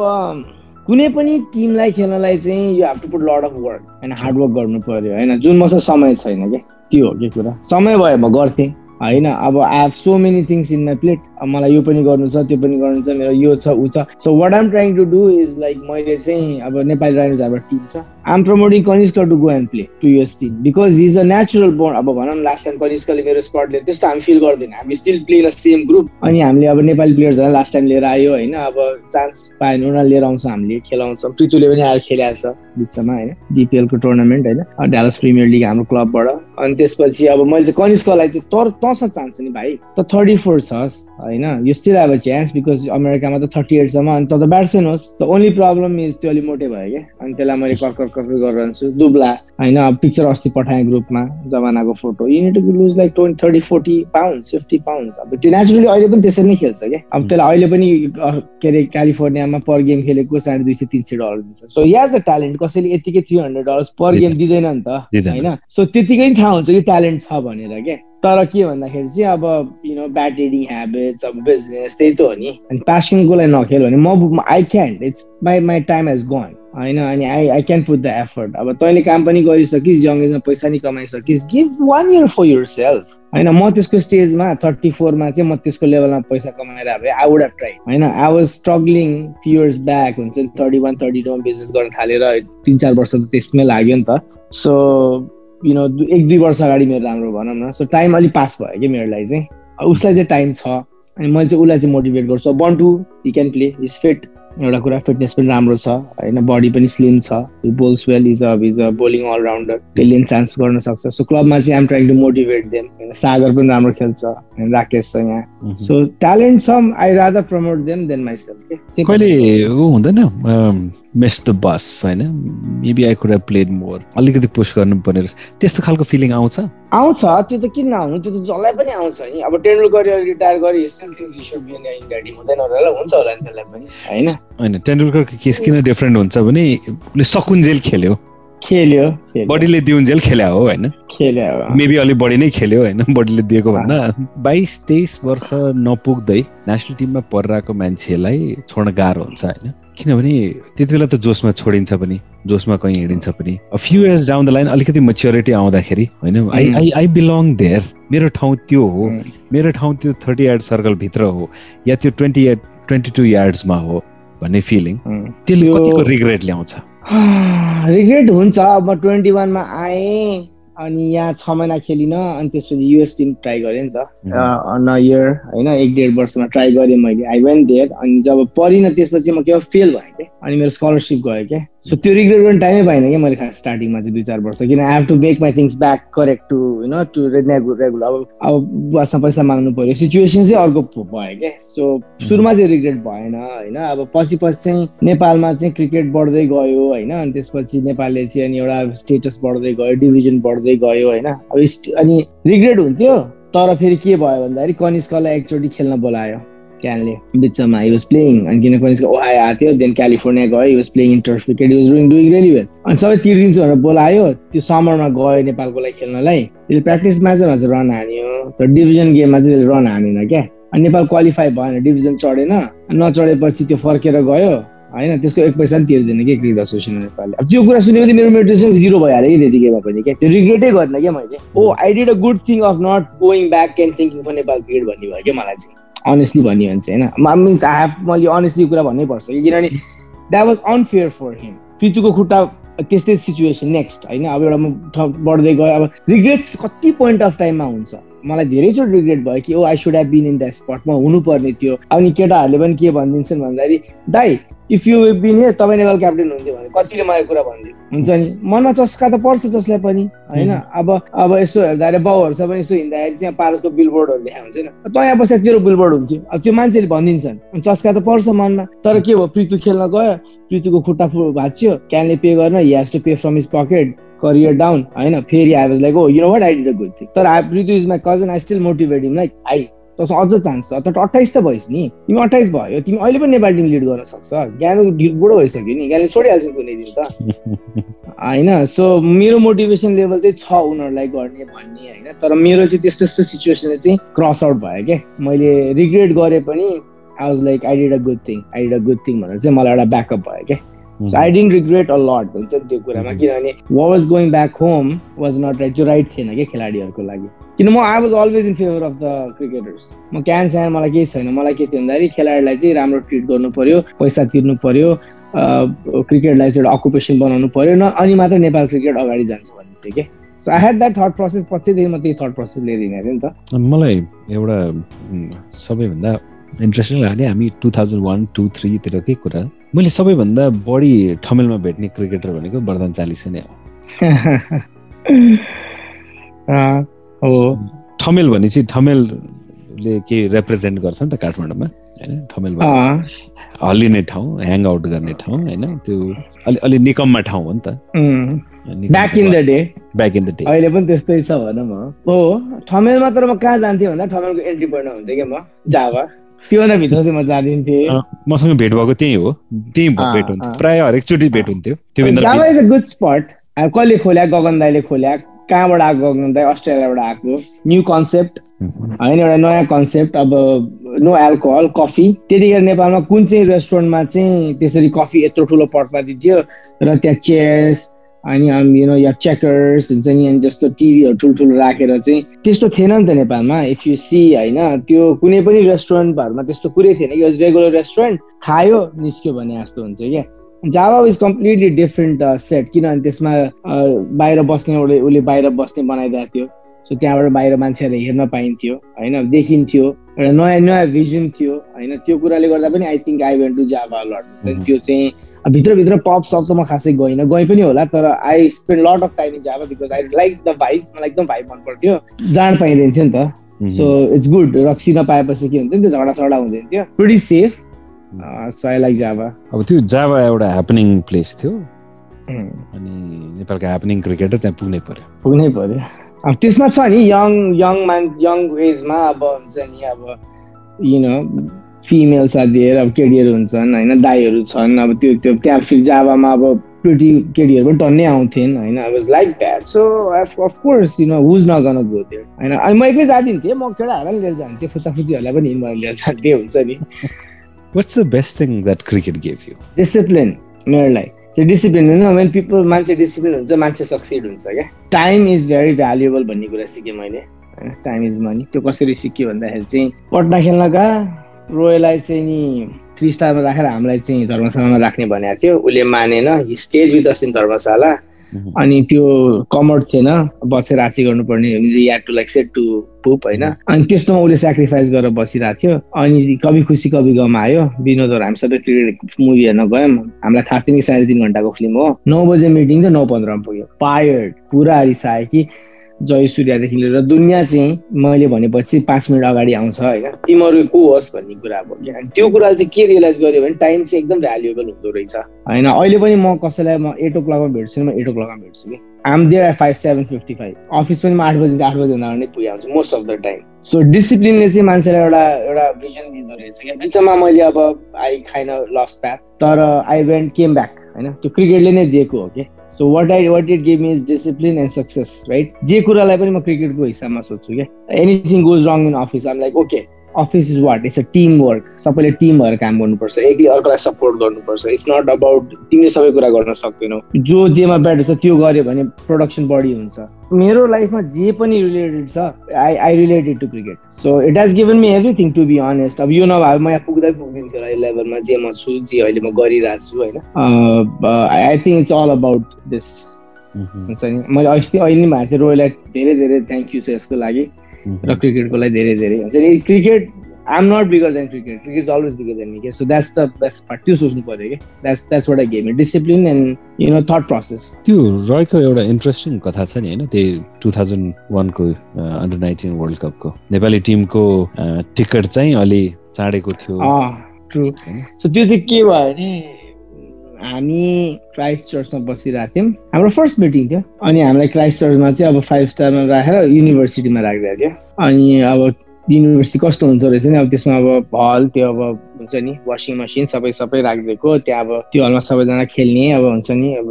कुनै पनि टिमलाई खेल्नलाई चाहिँ you have to put lot of work होइन हार्डवर्क गर्नु पर्यो होइन? जुन मसँग समय छैन क्या त्यो हो कि कुरा? समय भयो म गर्थेँ होइन? अब I have so many things in my plate अब मलाई यो पनि गर्नु छ त्यो पनि गर्नु छ मेरो यो छ ऊ छ। So what I'm trying to do is like मैले चाहिँ अब नेपाली राइनोज हाम्रो टिम छ। Promoting Kanishka to go and play to US team because is a natural board अब भनौँ लास्ट टाइम कनिष्कले मेरो स्पटले त्यस्तो हामी फिल गर्दैन हामी still play in same group अनि हामीले अब नेपाली प्लेयर्सहरूलाई लास्ट टाइम लिएर आयो होइन अब चान्स पायो भने उनीहरू लिएर आउँछ हामीले खेलाउँछौँ पृथुले पनि आएर खेलिहाल्छ बिचमा होइन डिपिएलको टुर्नामेन्ट होइन ड्यालस प्रिमियर लिग हाम्रो क्लबबाट अनि त्यसपछि अब मैले चाहिँ कनिष्कलाई चाहिँ तर तँसँग चान्स नि भाइ त थर्टी फोर छस् होइन you still have a because अमेरिकामा त थर्टी एटसम्म अनि त त ब्याट्सम्यान होस् द ओन्ली प्रब्लम इज त्यो अलिक मोटे भयो क्या अनि त्यसलाई मैले कर्कर कर्कर गरिरहन्छु। दुब्ला होइन अब पिक्चर अस्ति पठाएँ ग्रुपमा जमानाको photo you need to lose like twenty thirty forty pound fifty pound अब त्यो नेचुरली अहिले पनि त्यसरी नै खेल्छ क्या। अब त्यसलाई अहिले पनि के अरे क्यालिफोर्नियामा पर गेम खेलेको साढे दुई सय तिन सय डलर दिन्छ सो याज द ट्यालेन्ट कसैले यतिकै three hundred dollar per game दिँदैन नि त। होइन? सो त्यतिकै नि थाहा हुन्छ कि ट्यालेन्ट छ भनेर क्या। तर के भन्दाखेरि चाहिँ अब you know bad reading habits अब बिजनेस त्यही त हो नि। अनि प्यासनको लागि नखेल भने म I can't it's my my time has gone होइन अनि I I can put the effort अब तैँले काम पनि गरिसकिस् यङ एजमा पैसा नि कमाइसकिस् give one year for yourself होइन म त्यसको स्टेजमा थर्टी फोरमा चाहिँ म त्यसको लेभलमा पैसा कमाएर भए आई वुड हेभ ट्राई होइन I was struggling few back हुन्छ नि थर्टी वान थर्टी टूमा बिजनेस गर्न थालेर तिन चार वर्ष त त्यसमै लाग्यो नि त। सो यु नो एक दुई वर्ष अगाडि मेरो राम्रो भनौँ न। सो टाइम अलिक पास भयो कि मेरो लागि चाहिँ उसलाई चाहिँ टाइम छ। अनि मैले चाहिँ उसलाई चाहिँ मोटिभेट गर्छु। Bantu you can play is fit एउटा कुरा फिटनेस पनि राम्रो छ होइन? बडी पनि स्लिम छ bowls well is a is a bowling allrounder त्यसले नि चान्स गर्न सक्छ. सो क्लबमा चाहिँ I'm trying to motivate them होइन? सागर पनि राम्रो खेल्छ राकेश छ यहाँ। सो ट्यालेन्ट छ I rather promote them than myself के कहिले ऊ हुँदैन? मेस द बस होइन? Maybe I could have played more अलिकति पुस गर्नु पर्ने रहेछ। त्यस्तो खालको फिलिङ आउँछ? आउँछ त्यो त किन नआउनु त्यो त जसलाई पनि आउँछ नि। अब टेन्डुलकर रिटायर गरी still things you should be in India team हुँदैन होला हुन्छ होला नि त्यसलाई पनि होइन? होइन टेन्डुलकरको केस किन डिफ्रेन्ट हुन्छ भने उसले सकुन्जेल खेल्यो। खेल्यो बडीले दिउन्जेल खेल्या हो होइन। मेबी अलि बढी नै खेल्यो होइन? बडीले दिएको भन्दा। बाइस तेइस वर्ष नपुग्दै नेसनल टिममा परिरहेको मान्छेलाई छोड्न गाह्रो हुन्छ होइन? किनभने त्यति बेला त जोसमा छोडिन्छ पनि जोसमा कहीँ हिँडिन्छ पनि। Few years down the line अलिकति मेच्योरिटी आउँदाखेरि होइन? I. I I belong there मेरो ठाउँ त्यो हो। Mm. मेरो ठाउँ त्यो थर्टी यार्ड सर्कलभित्र हो या त्यो ट्वेन्टी यार्ड ट्वेन्टी टू यार्ड्समा हो भन्ने फिलिङ Mm. त्यसले त्यो- कतिको रिग्रेट ल्याउँछ। (sighs) रिग्रेट हुन्छ अब म ट्वेन्टी वानमा आएँ। अनि यहाँ छ महिना खेलिनँ अनि त्यसपछि युएस टिम ट्राई गरेँ नि त। न इयर होइन एक डेढ वर्षमा ट्राई गरेँ मैले। आई वेन्ट देयर अनि जब परिनँ त्यसपछि म केवल फेल भएँ क्या अनि मेरो स्कलरसिप गयो क्या सो त्यो रिग्रेट गर्ने टाइमै पाइनँ क्या मैले खास स्टार्टिङमा चाहिँ दुई चार वर्ष। किन I have to make my things back correct to होइन टु रेगुलर अब अब बुवासँग पैसा माग्नु पऱ्यो सिचुएसन चाहिँ अर्को भयो क्या। सो सुरुमा चाहिँ रिग्रेट भएन होइन। अब पछि पछि चाहिँ नेपालमा चाहिँ क्रिकेट बढ्दै गयो होइन। अनि त्यसपछि नेपालले चाहिँ अनि एउटा स्टेटस बढ्दै गयो डिभिजन बढ्दै गयो होइन। अब अनि रिग्रेट हुन्थ्यो। तर फेरि के भयो भन्दाखेरि कनिष्कलाई एकचोटि खेल्न बोलायो। क्यानले बिचमा हि वाज प्लेइङ अनि किन कनिष्क ओहायो आएको थियो देन क्यालिफोर्निया गयो he was playing in turf cricket was doing doing really well अनि सबै तिर्दिन्छु भनेर बोलायो त्यो समरमा गयो नेपालको लागि खेल्नलाई। त्यसले प्र्याक्टिस म्याचमा चाहिँ रन हान्यो तर डिभिजन गेममा चाहिँ त्यसले रन हानेन क्या? अनि नेपाल क्वालिफाई भएन डिभिजन चढेन। नचढेपछि त्यो फर्केर गयो। होइन त्यसको एक पैसा पनि तिर्दैन कि क्रिकेट एसोसिएसन नेपालले? अब त्यो कुरा सुनेपछि मेरो मोटिभेसन जिरो भइहाल्यो कि त्यतिकैमा पनि क्या? त्यो रिग्रेटै गरेन क्या मैले? ओ I did a good thing of not going back and thinking for Nepal cricket भन्ने भयो क्या मलाई चाहिँ? अनेस्टली भन्यो भने चाहिँ होइन मिन्स आई हेभ मैले अनेस्टली कुरा भन्नै पर्छ किनभने that was unfair for him पिचुको खुट्टा त्यस्तै सिचुएसन नेक्स्ट होइन? अब एउटा म बढ्दै गयो। अब रिग्रेट्स कति पोइन्ट अफ टाइममा हुन्छ? मलाई धेरैचोटि रिग्रेट भयो कि ओ I should have been in that स्पटमा हुनुपर्ने थियो। अनि केटाहरूले पनि के भनिदिन्छन् भन्दाखेरि दाइ इफ यु बिन हियर तपाईँ नेपाल क्याप्टेन हुन्थ्यो भने कतिले मलाई कुरा भनिदियो हुन्छ नि। मनमा चस्का त पर्छ जसलाई पनि होइन? अब अब यसो हेर्दाखेरि बाउहरूसँग पनि यसो हिँड्दाखेरि चाहिँ पारसको बिलबोर्डहरू देखाएको हुन्छ होइन त यहाँ बस्दा तेरो बिलबोर्ड हुन्थ्यो। अब त्यो मान्छेले भनिदिन्छन् चस्का त पर्छ मनमा। तर के भयो? प्रितु खेल्न गयो प्रितुको खुट्टा फु- भाँच्यो क्यानले पे गर्न he has to pay from his pocket career down होइन? फेरि I was like oh you know what I did a good thing तर I Prithvi is my cousin I still motivate him like I तसँग अझ chance छ त अट्ठाइस त भइस् नि। तिमी अट्ठाइस भयो। तिमी अहिले पनि नेपाली टिम लिड गर्न सक्छ। ज्ञान बुढो भइसक्यो नि। ज्ञानले छोडिहाल्छ कुनै दिन त। (laughs) होइन। सो मेरो मोटिभेसन लेभल चाहिँ छ उनीहरूलाई गर्ने भन्ने होइन। तर मेरो चाहिँ त्यस्तो त्यस्तो सिचुएसन चाहिँ क्रस आउट भयो क्या। मैले रिग्रेट गरेँ पनि। I was like I did a good thing I did a good thing भनेर चाहिँ मलाई एउटा ब्याकअप भयो क्या। So I didn't regret a lot हुन्छ नि त्यो कुरामा। Mhm. किनभने was going back home was not right त्यो राइट थिएन क्या खेलाडीहरूको लागि। किन म I was always in favour of the cricketers म क्यान स्यान मलाई केही छैन। मलाई के थियो भन्दाखेरि खेलाडीलाई चाहिँ राम्रो ट्रिट गर्नु पर्यो पैसा तिर्नु पर्यो क्रिकेटलाई चाहिँ एउटा अकुपेसन बनाउनु पर्यो न अनि मात्र नेपाल क्रिकेट अगाडि जान्छ भन्ने थियो कि? So I had that thought process पछिदेखि म त्यही थट प्रोसेस लिएर हिँडेको थिएँ नि त। मलाई एउटा सबैभन्दा इन्ट्रेस्टिङ लाग्ने हामी टु थाउजन्ड वान टू थ्रीतिरकै कुरा मैले सबैभन्दा बढी ठमेलमा भेट्ने क्रिकेटर भनेको वरदान चालिसे नै हो। (laughs) अँ, हो ठमेल भनेपछि ठमेलले के रिप्रेजेन्ट गर्छ नि त काठमाडौँमा होइन? ठमेल हल्लिने ठाउँ ह्याङ आउट गर्ने ठाउँ होइन? त्यो अलि अलि निकममा ठाउँ हो नि त। Back in the day back in the day अहिले पनि त्यस्तै छ भनौँ हो ठमेलमा तर म कहाँ जान्थेँ भन्दा ठमेलको एन्ट्री पोइन्टमा हुन्थेँ क्या म जावा। त्योभन्दा भित्र चाहिँ म जाँदिन्थेँ। मसँग भेट भएको त्यही हो। त्यही भेट हुन्थ्यो। प्राय हरेकचोटि भेट हुन्थ्यो। त्यो Java is a good spot अब कसले खोल्या? गगन दाईले खोल्या। कहाँबाट आएको दाई अस्ट्रेलियाबाट आएको न्यू कन्सेप्ट होइन एउटा नयाँ कन्सेप्ट अब नो एल्कोहल कफी त्यतिखेर नेपालमा कुन चाहिँ रेस्टुरेन्टमा चाहिँ त्यसरी कफी यत्रो ठुलो पटमा दिन्थ्यो? र त्यहाँ चेयर्स अनि यु नो या चेकर्स हुन्छ नि अनि जस्तो टिभीहरू ठुल्ठुलो राखेर चाहिँ त्यस्तो थिएन नि त नेपालमा। इफ यु सी होइन त्यो कुनै पनि रेस्टुरेन्टहरूमा त्यस्तो कुरै थिएन। कि रेगुलर रेस्टुरेन्ट खायो निस्क्यो भने जस्तो हुन्थ्यो क्या। Java is completely different set किनभने त्यसमा अ, बाहिर बस्ने उसले उसले बाहिर बस्ने बनाइदिएको थियो। सो त्यहाँबाट बाहिर मान्छेहरूले हेर्न पाइन्थ्यो होइन देखिन्थ्यो एउटा नयाँ नयाँ भिजन थियो होइन त्यो कुराले गर्दा पनि I think I went to Java lot. त्यो चाहिँ भित्रभित्र पप सप त म खासै गइनँ गएँ पनि होला तर I spend lot of time in Java because I like the vibe मलाई एकदम भाइब मन पर्थ्यो जाँड पाइँदैन थियो नि त। सो इट्स गुड रक्सी नपाएपछि के हुन्थ्यो नि त्यो झगडा सडा हुँदैन थियो। Pretty safe like Java. अब त्यो जावा एउटा ह्यापनिङ प्लेस थियो। अनि नेपालका ह्यापनिङ क्रिकेटर त्यहाँ पुग्नै पर्यो। पुग्नै पर्यो। अब त्यसमा छ नि यङ यङ मान यङ एजमा अब हुन्छ नि अब यु नो फिमेल साथीहरू अब केटीहरू हुन्छन् होइन दाईहरू छन् अब त्यो त्यो त्यहाँ फेरि जावामा अब प्रिटी केटीहरू पनि टन्नै आउँथेन् होइन I was like that so of course you know who's gonna go त्यो होइन अनि म एक्लै जाँदिन्थेँ म केटाहरूलाई लिएर जान्थेँ फुचाफुचीहरूलाई पनि लिएर जान्थेँ हुन्छ नि। Best thing that cricket gave you discipline मेरो लागि त्यो डिसिप्लिन होइन वेन पिपल मान्छे डिसिप्लिन हुन्छ मान्छे सक्सिड हुन्छ क्या टाइम इज भेरी भ्यालुएबल भन्ने कुरा सिकेँ मैले होइन टाइम इज मनी त्यो कसरी सिक्यो भन्दाखेरि चाहिँ पट्ना खेल्नका रोयलाई चाहिँ नि थ्री स्टारमा राखेर हामीलाई चाहिँ धर्मशालामा राख्ने भनेको थियो उसले मानेन he stayed with us in Dharamshala अनि त्यो कमर्ड थिएन बसेर आची गर्नुपर्ने या टु लाइक सेट टु पुप होइन? अनि त्यस्तोमा उसले सेक्रिफाइस गरेर बसिरहेको थियो। अनि कवि खुसी कवि गम आयो। विनोदहरू हामी सबै क्रिकेट मुभी हेर्न गयौँ। हामीलाई थाहा थियो नि साढे तिन घन्टाको फिल्म हो। नौ बजे मिटिङ थियो नौ पन्ध्रमा पुग्यो। पायर्ड पुरा रिसायो कि जय सूर्यदेखि लिएर दुनियाँ चाहिँ मैले भनेपछि पाँच मिनट अगाडि आउँछ होइन? तिमीहरू को होस् भन्ने कुरा अब त्यो कुराले चाहिँ के रियलाइज गर्यो भने टाइम चाहिँ एकदम भ्यालुएबल हुँदो रहेछ। होइन अहिले पनि म कसैलाई म एट ओ क्लकमा भेट्छु नि म एट ओ क्लकमा भेट्छु कि। I'm there at five seven fifty five office पनि म आठ बजी आठ बजीभन्दा अगाडि पुगिहाल्छु most of the time so डिसिप्लिनले चाहिँ मान्छेलाई एउटा एउटा भिजन दिँदो रहेछ क्या। बिचमा मैले अब आई खाइन लस्ट प्याथ तर आई वेन्ट केम ब्याक होइन? त्यो क्रिकेटले नै दिएको हो कि। So what I what it give me is discipline and success right जे कुरालाई पनि म क्रिकेटको हिसाबमा सोध्छु क्या anything goes wrong in office I'm like okay office is what it's a team work सबैले टिम भएर काम गर्नुपर्छ। एकले अर्कोलाई सपोर्ट गर्नुपर्छ। इट्स नट अबाउट तिमीले सबै कुरा गर्न सक्दैनौ। जो जेमा बेटर छ त्यो गर्यो भने प्रोडक्सन बढी हुन्छ। मेरो लाइफमा जे पनि रिलेटेड छ I I related to cricket so it has given me everything to be honest अब यो नभए म यहाँ पुग्दै पुग्दिन्थ्यो होला यो लेभलमा जे म छु जे अहिले म गरिरहेको छु होइन? I think it's all about this हुन्छ नि? मैले अस्ति अहिले नि भएको थिएँ रोयलाई धेरै धेरै थ्याङ्क यू छ यसको लागि। र क्रिकेटको लागि धेरै धेरै हुन्छ। नि cricket I'm not bigger than cricket cricket is always bigger than me के so that's the best part त्यो सोच्नु पऱ्यो कि that's that's what I game discipline and you know thought process त्यो रोयको एउटा इन्ट्रेस्टिङ कथा छ नि होइन? त्यही टु थाउजन्ड वानको अन्डर नाइन्टिन वर्ल्ड कपको नेपाली टिमको टिकट चाहिँ अलि चाँडेको थियो। ट्रु होइन? सो त्यो चाहिँ के भयो भने हामी क्राइस्ट चर्चमा बसिरहेको थियौँ। हाम्रो फर्स्ट मिटिङ थियो। अनि हामीलाई क्राइस्ट चर्चमा चाहिँ अब फाइभ स्टारमा राखेर युनिभर्सिटीमा राखिदिएको थियो। अनि अब युनिभर्सिटी कस्तो हुँदो रहेछ नि? अब त्यसमा अब हल त्यो अब हुन्छ नि वासिङ मसिन सबै सबै राखिदिएको। त्यहाँ अब त्यो हलमा सबैजना खेल्ने अब हुन्छ नि अब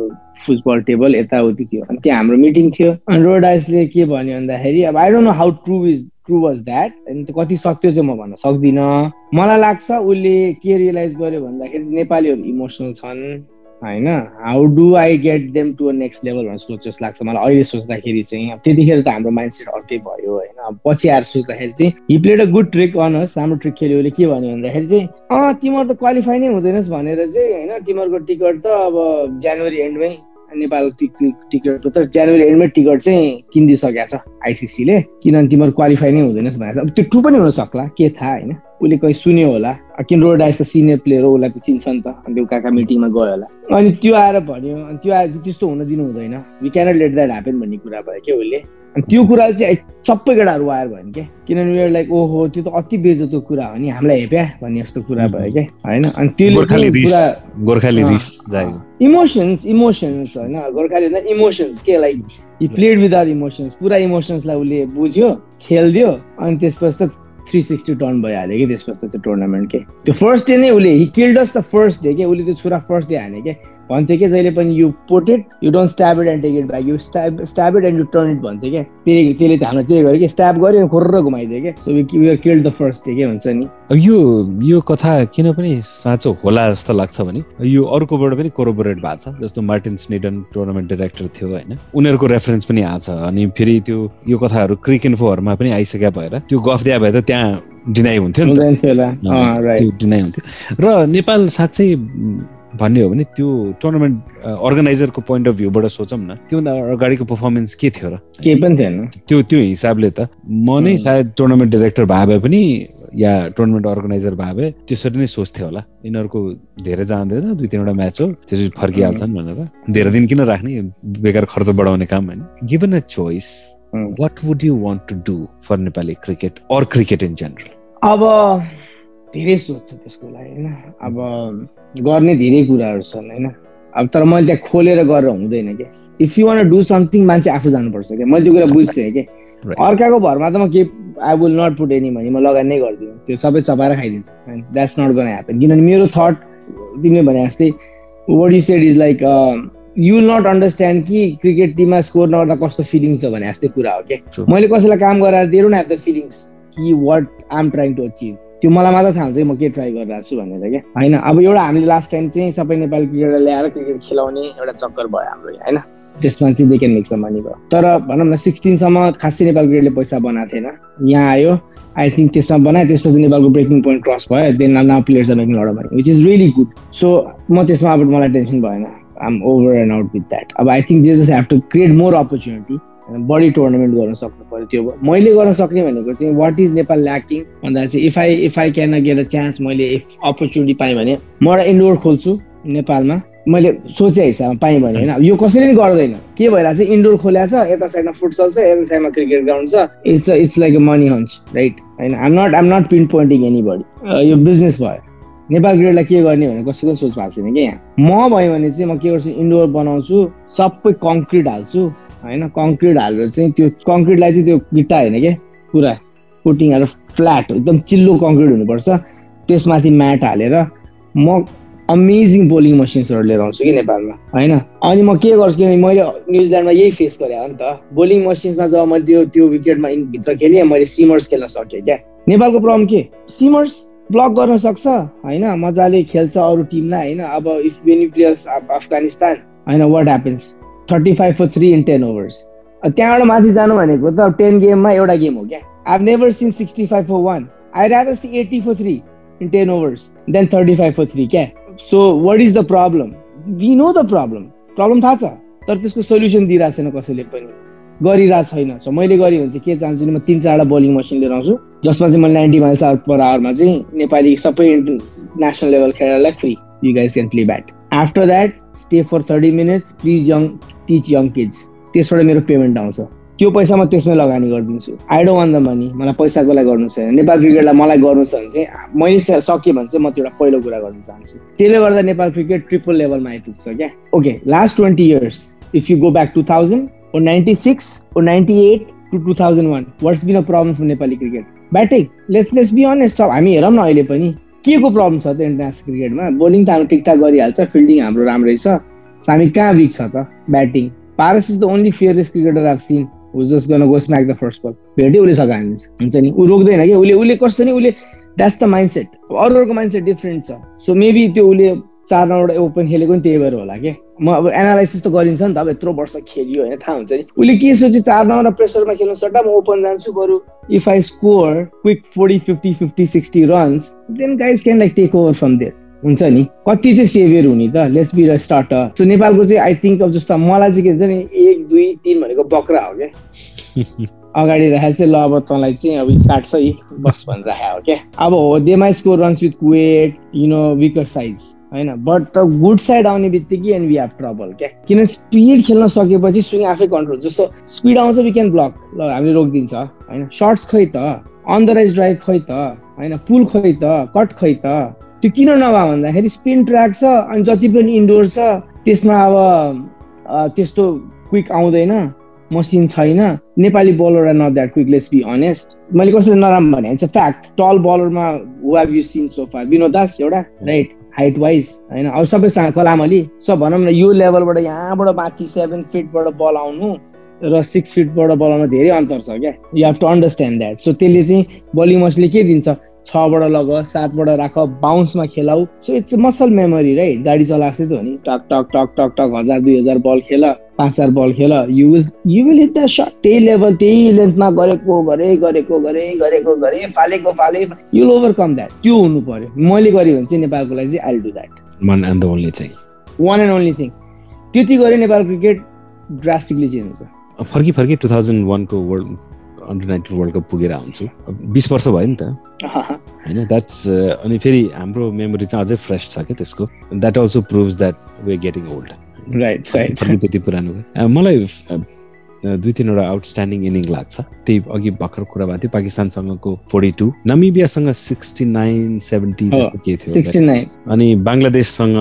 फुटबल टेबल यताउति थियो। अनि त्यहाँ हाम्रो मिटिङ थियो। अनि रोडाइसले के भन्यो भन्दाखेरि अब I don't know how true is true was that अनि कति सक्थ्यो चाहिँ म भन्न सक्दिनँ। मलाई लाग्छ उसले के रियलाइज गर्यो भन्दाखेरि नेपालीहरू इमोसनल छन् होइन? How do I get them to next level भनेर सोच जस्तो लाग्छ मलाई अहिले सोच्दाखेरि चाहिँ। त्यतिखेर त हाम्रो माइन्डसेट अर्कै भयो होइन? पछि आएर सोच्दाखेरि चाहिँ he played a good trick honours राम्रो ट्रिक खेल्यो उसले के भन्यो भन्दाखेरि चाहिँ अँ तिमीहरू त क्वालिफाई नै हुँदैनस् भनेर चाहिँ होइन? तिमीहरूको टिकट त अब जनवरी एन्डमै नेपाल टिकटको त जनवरी एन्डमै टिकट चाहिँ किनिदिइसकेको छ आइसिसीले। किनभने तिमीहरू क्वालिफाई नै हुँदैनस् भनेर अब त्यो ट्रु पनि हुनसक्ला के थाहा होइन। उसले कहीँ सुन्यो होला। किन रोड आइस त सिनियर प्लेयर हो उसलाई त चिन्छ नि त। अनि त्यो काका मिटिङमा गयो होला। अनि त्यो आएर भन्यो अनि त्यो आएर चाहिँ त्यस्तो हुन दिनु हुँदैन। We cannot let that happen भन्ने कुरा भयो क्या उसले। अनि त्यो कुरा चाहिँ सबै केटाहरू आएर भयो क्या। किनभने लाइक ओहो त्यो त अति बेजतो कुरा हो नि हामीलाई हेप्या भन्ने जस्तो कुरा भयो क्या। होइन? अनि त्यसले इमोसन्स इमोसन्स होइन। गोर्खाली इमोसन्स के like he played without emotions पुरा इमोसन्सलाई उसले बुझ्यो खेलिदियो अनि त्यसपछि त थ्री सिक्सटी टर्न भइहाल्यो कि त्यसपछि त्यो टुर्नामेन्ट के? त्यो फर्स्ट डे नै उसले he killed the first day के? उसले त्यो छुरा फर्स्ट डे हाने के? भन्थ्यो कि जहिले पनि you put it you don't stab it and take it back you stab stab it and you turn it भन्थ्यो क्या? त्यही त्यसले त हामीलाई त्यही गर्यो कि स्ट्याब गर्यो खुर्र घुमाइदियो क्या? So you are killed the first day के हुन्छ नि? यो यो कथा किन पनि साँचो होला जस्तो लाग्छ भने यो अर्कोबाट पनि कोरोबोरेट भएको छ। जस्तो मार्टिन स्नेडन टुर्नामेन्ट डिरेक्टर थियो होइन उनीहरूको रेफरेन्स पनि आएको छ। अनि फेरि त्यो यो कथाहरू क्रिक इन्फोहरूमा पनि आइसक्यो भएर त्यो गफ दिया भए त त्यहाँ डिनाइ हुन्थ्यो नि त। डिनाइ हुन्थ्यो। र नेपाल साँच्चै भन्ने हो भने त्यो टुर्नामेन्ट अर्गनाइजरको पोइन्ट अफ भ्यूबाट सोचौँ न त्योभन्दा अगाडिको पर्फर्मेन्स के थियो र? केही पनि थिएन। त्यो त्यो हिसाबले त। म नै सायद टुर्नामेन्ट डिरेक्टर भए भए पनि या टुर्नामेन्ट अर्गनाइजर भए भए त्यसरी नै सोच्थ्यो होला। यिनीहरूको धेरै जाँदैन दुई तिनवटा म्याच हो त्यसपछि फर्किहाल्छन् भनेर। धेरै दिन किन राख्ने? बेकार खर्च बढाउने काम होइन। Given uh. Choice what would you want to do for Nepali cricket or cricket in general अब धेरै सोध्छ त्यसको लागि होइन। अब गर्ने धेरै कुराहरू छन् होइन। अब तर मैले त्यहाँ खोलेर गरेर हुँदैन क्या if you want do something मान्छे आफू जानुपर्छ क्या मैले त्यो कुरा बुझ्थेँ कि। अर्काको भरमा त म के I will not put any भने म लगानी नै गरिदिनु। त्यो सबै चपाएर खाइदिन्छ। होइन द्याट्स नट गन ह्यापन किनभने मेरो थट तिमीले भने जस्तै word you said is like you will not understand कि क्रिकेट टिममा स्कोर नगर्दा कस्तो फिलिङ्स छ भने जस्तै कुरा हो क्या मैले कसैलाई काम गराएर दिएर न द फिलिङ्स कि what I am trying to achieve त्यो मलाई मात्र थाहा हुन्छ म के ट्राई गरिरहेको छु भनेर क्या। होइन अब एउटा हामीले लास्ट टाइम चाहिँ सबै नेपाली क्रिकेटर ल्याएर क्रिकेट खेलाउने एउटा चक्कर भयो हाम्रो होइन? त्यसमा चाहिँ दे क्यान मेक मनी भयो। तर भनौँ न सिक्सटिनसम्म खासै नेपाल क्रिकेटले पैसा बनाएको थिएन। यहाँ आयो आई थिङ्क त्यसमा बनायो त्यसपछि नेपालको ब्रेकिङ पोइन्ट क्रस भयो then now players are making lot which is really good so म त्यसमा अब मलाई टेन्सन भएन। I am over and out with that अब I think just have to create more opportunity बढी टुर्नामेन्ट गर्न सक्नु पऱ्यो त्यो मैले गर्न सक्ने भनेको चाहिँ वाट इज नेपाल ल्याकिङ भन्दा चाहिँ if I if I can get a chance मैले इफ अपर्च्युनिटी पाएँ भने म एउटा इन्डोर खोल्छु नेपालमा। मैले सोचे हिसाबमा पाएँ भने होइन। यो कसैले पनि गर्दैन। के भइरहेको छ? इन्डोर खोल्या छ यता साइडमा फुटसल छ यता साइडमा क्रिकेट ग्राउन्ड छ। It's it's like a money hunch right होइन I'm not I'm not pinpointing anybody यो बिजनेस भयो। नेपाल क्रिकेटलाई के गर्ने भनेर कसैको सोच भएको छैन कि यहाँ। म भयो भने चाहिँ म के गर्छु? इन्डोर बनाउँछु सबै कङ्क्रिट हाल्छु। होइन कङ्क्रिट हालेर चाहिँ त्यो कङ्क्रिटलाई चाहिँ त्यो गिट्टा होइन क्या पुरा कोटिङ फ्ल्याट एकदम चिल्लो कङ्क्रिट हुनुपर्छ। त्यसमाथि म्याट हालेर म अमेजिङ बोलिङ मसिन्सहरू लिएर आउँछु कि नेपालमा होइन? अनि म के गर्छु किनभने मैले न्युजिल्यान्डमा यही फेस गरेँ हो नि त। बोलिङ मसिन्समा जब मैले त्यो त्यो विकेटमा भित्र खेलेँ मैले सिमर्स खेल्न सकेँ क्या। नेपालको प्रब्लम के? सिमर्स ब्लक गर्न सक्छ होइन? मजाले खेल्छ अरू टिमलाई होइन? अब इफ मेनी प्लेयर्स अफगानिस्तान होइन? What happens thirty five four three in ten overs त्यहाँबाट माथि जानु भनेको त टेन गेममा एउटा गेम हो क्या? I never seen sixty five four one I rather see eighty four three in ten overs then thirty five four three क्या? So what is the problem we know the problem problem थाहा छ? तर त्यसको solution दिइरहेको छैन कसैले पनि। गरिरहेको छैन। सो मैले गरेँ भने चाहिँ के चाहन्छु नि म तिन चारवटा बोलिङ मसिन लिएर आउँछु जसमा चाहिँ मैले नाइन्टी माइल्स आवर पर आवरमा चाहिँ नेपाली सबै national level खेलाडीलाई free you guys can play bat after that stay for thirty minutes please young teach young kids त्यसबाट मेरो पेमेन्ट आउँछ त्यो पैसा म त्यसमै लगानी गरिदिन्छु. I don't want the money मलाई पैसाको लागि गर्नु छैन. नेपाल क्रिकेटलाई मलाई गर्नु छ भने चाहिँ मैले सकेँ भने चाहिँ म त्यो एउटा पहिलो कुरा गर्न चाहन्छु। त्यसले गर्दा नेपाल क्रिकेट ट्रिपल लेभलमा आइपुग्छ क्या? Okay last twenty years if you go back to thousand o ninety six o ninety eight to two thousand one what's been a problem for Nepali cricket batting let's let's be honest हामी हेरौँ न अहिले पनि। के को problem छ त international क्रिकेटमा बोलिङ त हामी ठिकठाक गरिहाल्छ फिल्डिङ हाम्रो राम्रै छ। हामी कहाँ विक छ त? Batting Paras is the only fearless cricketer I've seen just gonna go smack the first ball भेट्यो उसले सघाइदिन्छ हुन्छ नि? ऊ रोक्दैन कि उसले उसले कस्तो नि? उसले द्याट्स द माइन्ड सेट अरूहरूको माइन्ड सेट डिफ्रेन्ट छ। सो मेबी त्यो उसले चार नम्बर ओपन खेलेको नि त्यही भएर होला कि? म अब एनालाइसिस त गरिन्छ नि त अब यत्रो वर्ष खेलियो होइन थाहा हुन्छ नि। उसले के सोच्यो चार नम्बर प्रेसरमा खेल्नु सट्टा म ओपन जान्छु बरु। If I score quick forty fifty fifty sixty runs then guys can like take over from there हुन्छ नि? कति चाहिँ सेभियर हुने त? लेट्स बी र स्टार्टर सो नेपालको चाहिँ आई थिङ्क अब जस्तो मलाई चाहिँ के भन्छ नि एक दुई तिन भनेको बक्रा हो क्या (laughs) अगाडि राखेर चाहिँ ल अब तँलाई चाहिँ अब काट्छ है बस भनेर राखेको हो क्या अब हो they may score runs with wait you know weaker size होइन बट द गुड साइड आउने बित्तिकै एन्ड वी हेभ ट्रबल क्या? किन स्पिड खेल्न सकेपछि स्विङ आफै कन्ट्रोल जस्तो स्पिड आउँछ वी क्यान ब्लक ल हामीले रोकिदिन्छ होइन? सर्ट्स खै त अन द राइज ड्राइभ खै त होइन? पुल खै त कट खै त त्यो किन नभए भन्दाखेरि स्पिन ट्र्याक छ अनि जति पनि इन्डोर छ त्यसमा अब त्यस्तो क्विक आउँदैन मसिन छैन Nepali bowler are not that quick let's be honest मैले कसैले नराम्रो भने it's fact tall बलरमा who have you seen Sompal Binod Das एउटा? राइट हाइट वाइज होइन? अब सबै कलाम अली सब भनौँ न यो लेभलबाट यहाँबाट माथि सेभेन फिटबाट बल आउनु र सिक्स फिटबाट बल आउनु धेरै अन्तर छ क्या? You have to understand that so त्यसले चाहिँ बलिङ मसले के दिन्छ? छबाट लग सातबाट राख बााउन्समा खेलाउ। So it's muscle memory right गाडी चलाएको त हो नि। टक टक टक टक टक हजार दुई हजार बल खेल। पाँच हजार बल खेल। You will you will hit the shot त्यही लेभल त्यही लेन्थमा गरेको गरे गरेको गरे गरेको गरे फालेको फाले। यु ओभरकम द्याट त्यो हुनु पर्यो। मैले गरेँ भने चाहिँ नेपालको लागि चाहिँ I do that one and only thing one and only thing त्यति गरे नेपाल क्रिकेट ड्रास्टिकली चेन्ज हुन्छ। फर्की फर्की टु थाउजन्ड वानको world under nineteen world cup पुगेर आउँछु। बिस वर्ष भयो नि त। (laughs) होइन द्याट्स अनि फेरि हाम्रो मेमोरी चाहिँ अझै फ्रेस छ क्या त्यसको। That also proves that we getting old right right त्यति पुरानो मलाई दुई तिनवटा आउटस्ट्यान्डिङ इनिङ लाग्छ। त्यही अघि भर्खर कुरा भएको थियो पाकिस्तानसँगको फोर्टी टू नमिबियासँग सिक्सटी नाइन सेभेन्टी जस्तो के थियो। अनि बङ्गलादेशसँग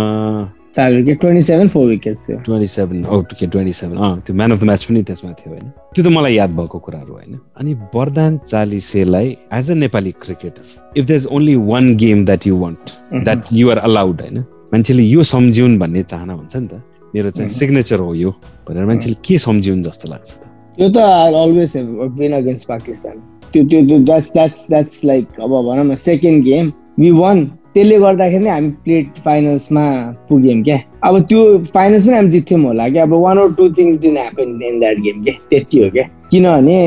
चार wicket twenty seven four wicket थियो। Twenty seven okay twenty seven अँ त्यो म्यान अफ द म्याच पनि त्यसमा थियो होइन। त्यो त मलाई याद भएको कुराहरू होइन। अनि वरदान चालिसेलाई as a Nepali cricketer if the is only one game that you want that you're allowed होइन। मान्छेले यो सम्झिउन् भन्ने चाहना हुन्छ नि त। मेरो चाहिँ सिग्नेचर हो यो भनेर मान्छेले के सम्झिउन् जस्तो लाग्छ त? त्यो त अलवेज विन अगेन्स्ट पाकिस्तान त्यो त्यो द्याट्स द्याट्स द्याट्स लाइक अब भनौँ न सेकेन्ड गेम वी वान त्यसले गर्दाखेरि नै हामी प्लेट फाइनल्समा पुग्यौँ क्या। अब त्यो फाइनल्स पनि हामी जित्थ्यौँ होला क्या। अब one or two things didn't happen in that game क्या। त्यति हो क्या। किनभने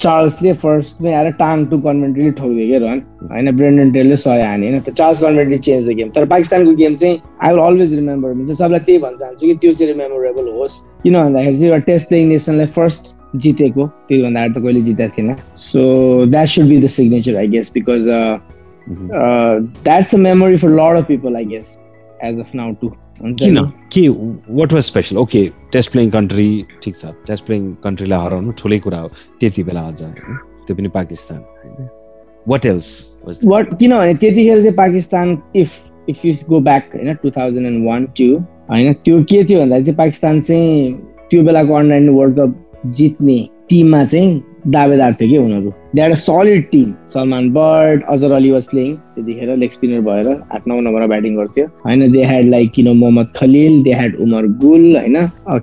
चार्ल्सले फर्स्टमै आएर टाङ टु कन्भेन्ट्रीले ठोकिदियो क्या रन? होइन ब्रेन्डन टेलले सय हाने होइन? Charles Coventry change the game. तर पाकिस्तानको गेम चाहिँ आई विल अलवेज रिमेम्बर हुन्छ? सबलाई त्यही भन्न चाहन्छु कि त्यो चाहिँ रिमेमोरेबल होस्। किन भन्दाखेरि चाहिँ एउटा टेस्ट प्लेइङ नेसनलाई फर्स्ट जितेको त्योभन्दा अगाडि त कहिले जितेको थिएन। So that should be the signature I guess because that's a memory for lot of people I guess as of now to किन? के what was special okay test playing country ठिक छ। टेस्ट प्लेइङ कन्ट्रीलाई हराउनु ठुलै कुरा हो त्यति बेला अझ होइन त्यो पनि पाकिस्तान होइन। वाट एल्स वाट किनभने त्यतिखेर चाहिँ Pakistan if if you go back होइन two thousand and one two होइन त्यो के थियो भन्दा चाहिँ पाकिस्तान चाहिँ त्यो बेलाको अन्डर वर्ल्ड कप जित्ने टिममा चाहिँ दावेदार थियो कि उनीहरू। They are a solid team Salman bird Azhar Ali was playing त्यतिखेर लेग स्पिनर भएर आठ नौ नम्बरमा ब्याटिङ गर्थ्यो। होइन दे ह्याड लाइक किन मोहम्मद खलिल दे ह्याड उमर गुल होइन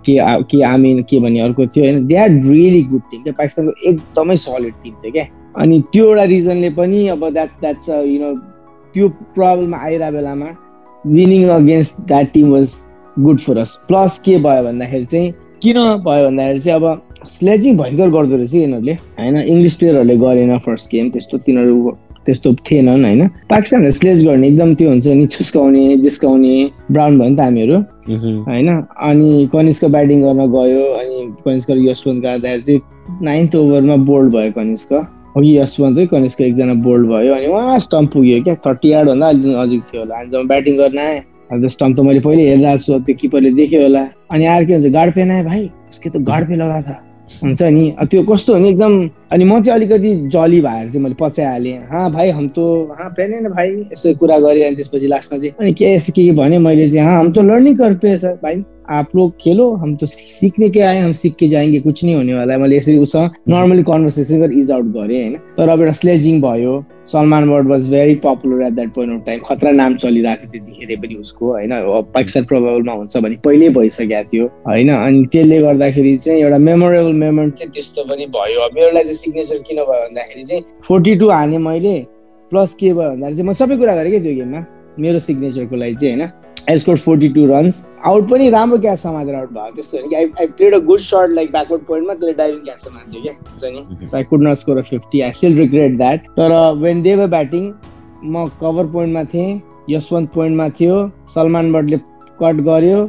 के के आमिन के भन्ने अर्को थियो होइन they had really good team क्या पाकिस्तानको एकदमै सलिड टिम थियो क्या। अनि त्यो एउटा रिजनले पनि अब द्याट्स द्याट्स यु नो त्यो प्रब्लम आइरहेको बेलामा winning against that team was good for us plus के भयो भन्दाखेरि चाहिँ किन भयो भन्दाखेरि चाहिँ अब स्लेजिङ भयङ्कर गर्दो रहेछ यिनीहरूले होइन? इङ्ग्लिस प्लेयरहरूले गरेन फर्स्ट गेम त्यस्तो तिनीहरू त्यस्तो थिएनन् होइन? पाकिस्तानहरू स्लेज गर्ने एकदम त्यो हुन्छ नि छुस्काउने जिस्काउने ब्राउन भयो नि त हामीहरू होइन? अनि कनिस्क ब्याटिङ गर्न गयो अनि कनिस्क यशवन्त गर्दाखेरि चाहिँ नाइन्थ ओभरमा बोल्ड भयो कनिस्क अघि यशवन्त कनिस्क एकजना बोल्ड भयो अनि उहाँ स्टम्प पुग्यो क्या थर्टी यार्डभन्दा अलिक नजिक थियो होला। अनि जब ब्याटिङ गर्न आएँ अब स्टम्प त मैले पहिल्यै हेरिरहेको छु त्यो किपरले देख्यो होला। अनि आएर के हुन्छ गाड पेन आयो भाइ उसके त गाड पे लगा था। हुन्छ नि। त्यो कस्तो हो नि एकदम अनि म चाहिँ अलिकति जली भएर चाहिँ मैले पचाइहालेँ। हाँ भाइ हम तो हाँ पहने न भाइ यसो कुरा गरेँ अनि त्यसपछि लास्टमा चाहिँ अनि के यस्तो के भने मैले चाहिँ हाँ हम तो लर्निङ करते सर। भाइ आप लोग खेलो हम तो सीखने के आए हम सीख के जाएंगे कुछ नहीं होने वाला है। मैले यसरी उसँग नर्मली कन्भर्सेसन गरेर इज आउट गरेँ होइन। तर अब एउटा स्लेजिङ भयो Salman Butt was very popular at that point of time खतरा नाम चलिरहेको थियो त्यतिखेर पनि उसको होइन? पाकिस्तान प्रोभाबलमा हुन्छ भने पहिल्यै भइसकेको थियो होइन? अनि त्यसले गर्दाखेरि चाहिँ एउटा मेमोरेबल मोमेन्ट चाहिँ त्यस्तो पनि भयो। मेरो लागि चाहिँ सिग्नेचर किन भयो भन्दाखेरि चाहिँ फोर्टी टू हाने मैले प्लस के भयो भन्दाखेरि चाहिँ म सबै कुरा गरेँ क्या त्यो गेममा मेरो सिग्नेचरको लागि चाहिँ होइन? Score forty two runs out पनि राम्रो क्याच समातेर आउट भयो त्यस्तो होइन कि I I played a good shot like backward पोइन्टमा त्यसले डाइभिङ क्याच समात्यो क्या हुन्छ नि I could not score a fifty I still regret that तर वेन दे वर ब्याटिङ म कभर पोइन्टमा थिएँ यशवन्त पोइन्टमा थियो सलमान बटले कट गर्यो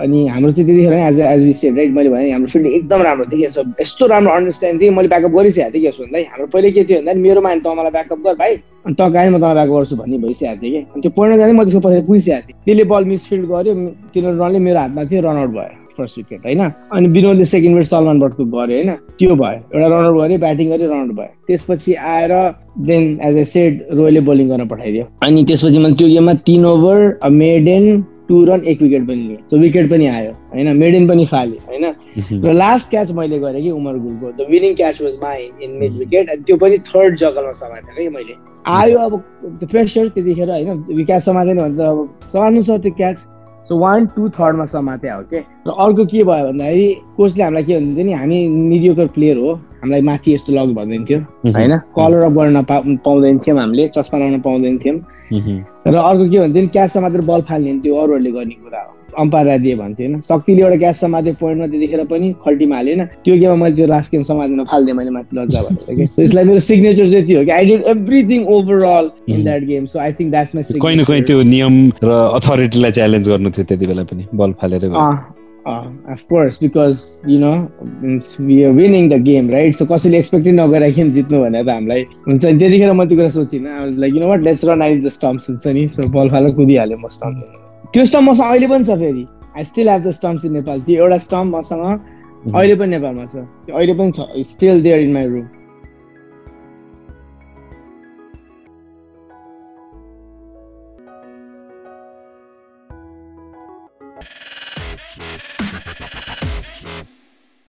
अनि हाम्रो चाहिँ त्यतिखेर as as we said right मैले भने हाम्रो फिल्ड एकदम राम्रो थियो क्या यस्तो राम्रो अन्डरस्ट्यान्ड थियो मैले ब्याकअप गरिसकेको थिएँ यशवन्तलाई हाम्रो पहिले के थियो भन्दा मेरो माइन त मलाई ब्याकअप गर भाइ। अनि त गाडी म तँलाई ब्याकअप गर्छु भन्ने भइसकेको थिएँ कि। अनि त्यो पोइन्टमा जाँदै म त्यसको पछि पुगिसकेको थिएँ। त्यसले बल मिसफिल्ड गर्यो तिनीहरू रनले मेरो हातमा थियो रनआउट भयो फर्स्ट विकेट होइन? अनि विनोदले सेकेन्ड विकेट सलमान भट्टको गर्यो होइन? त्यो भयो। एउटा रनआउट गर्यो ब्याटिङ गर्यो रनआउट भयो। त्यसपछि आएर देन एज ए सेड रोयले बोलिङ गर्न पठाइदियो। अनि त्यसपछि मैले त्यो गेममा तिन ओभर मेडेन टु रन एक विकेट पनि लिएँ। सो विकेट पनि आयो होइन? मेडेन पनि फाल्यो होइन? (laughs) र लास्ट क्याच मैले गरेँ कि Umar गुलको। The winning catch was my in mid wicket अनि त्यो पनि थर्ड जगलमा समातेँ कि मैले। आयो अब त्यो प्रेसर त्यतिखेर होइन? क्याच समातेन भने त अब समात्नु छ त्यो क्याच सो वान टू थर्डमा समाते हो के र अर्को के भयो भन्दाखेरि कोचले हामीलाई के भन्थ्यो नि हामी मिडियोकर प्लेयर हो हामीलाई माथि यस्तो लग भन्दैन थियो (laughs) होइन? कलर अप गर्न पाउँदैन थियौँ हामीले चस्मा लगाउन पाउँदैन थियौँ र अर्को के भन्थ्यो नि क्याच समातेर बल फाल्ने त्यो अरूहरूले गर्ने कुरा हो। अम्पायर दिए भन्थ्यो होइन। शक्तिले एउटा क्याच समाते पोइन्टमा त्यतिखेर पनि खल्टीमा हाल्यो होइन त्यो गेममा मैले त्यो लास्ट गेम समातेर फालिदिएँ मैले माथि लज्जा भनेर कि सो यसलाई मेरो सिग्नेचर चाहिँ त्यो हो कि I did everything overall in that game so I think that's my कहीँ न कहीँ त्यो नियम र अथोरिटीलाई च्यालेन्ज गर्नु थियो त्यति बेला पनि ball Faleiro of course because you know means we are winning the game right so कसैले एक्सपेक्टै नगरेर गेम जित्नु भनेर त हामीलाई हुन्छ नि? त्यतिखेर म त्यो कुरा सोचिनँ। Like you know what let's run it the stumps हुन्छ नि? सो बल फालेर कुदिहाल्यो म स्टम्प त्यो स्टम्प मसँग अहिले पनि छ फेरि। I still have the stumps in Nepal त्यो एउटा स्टम्प मसँग अहिले पनि नेपालमा छ। त्यो अहिले पनि छ। Still there in my room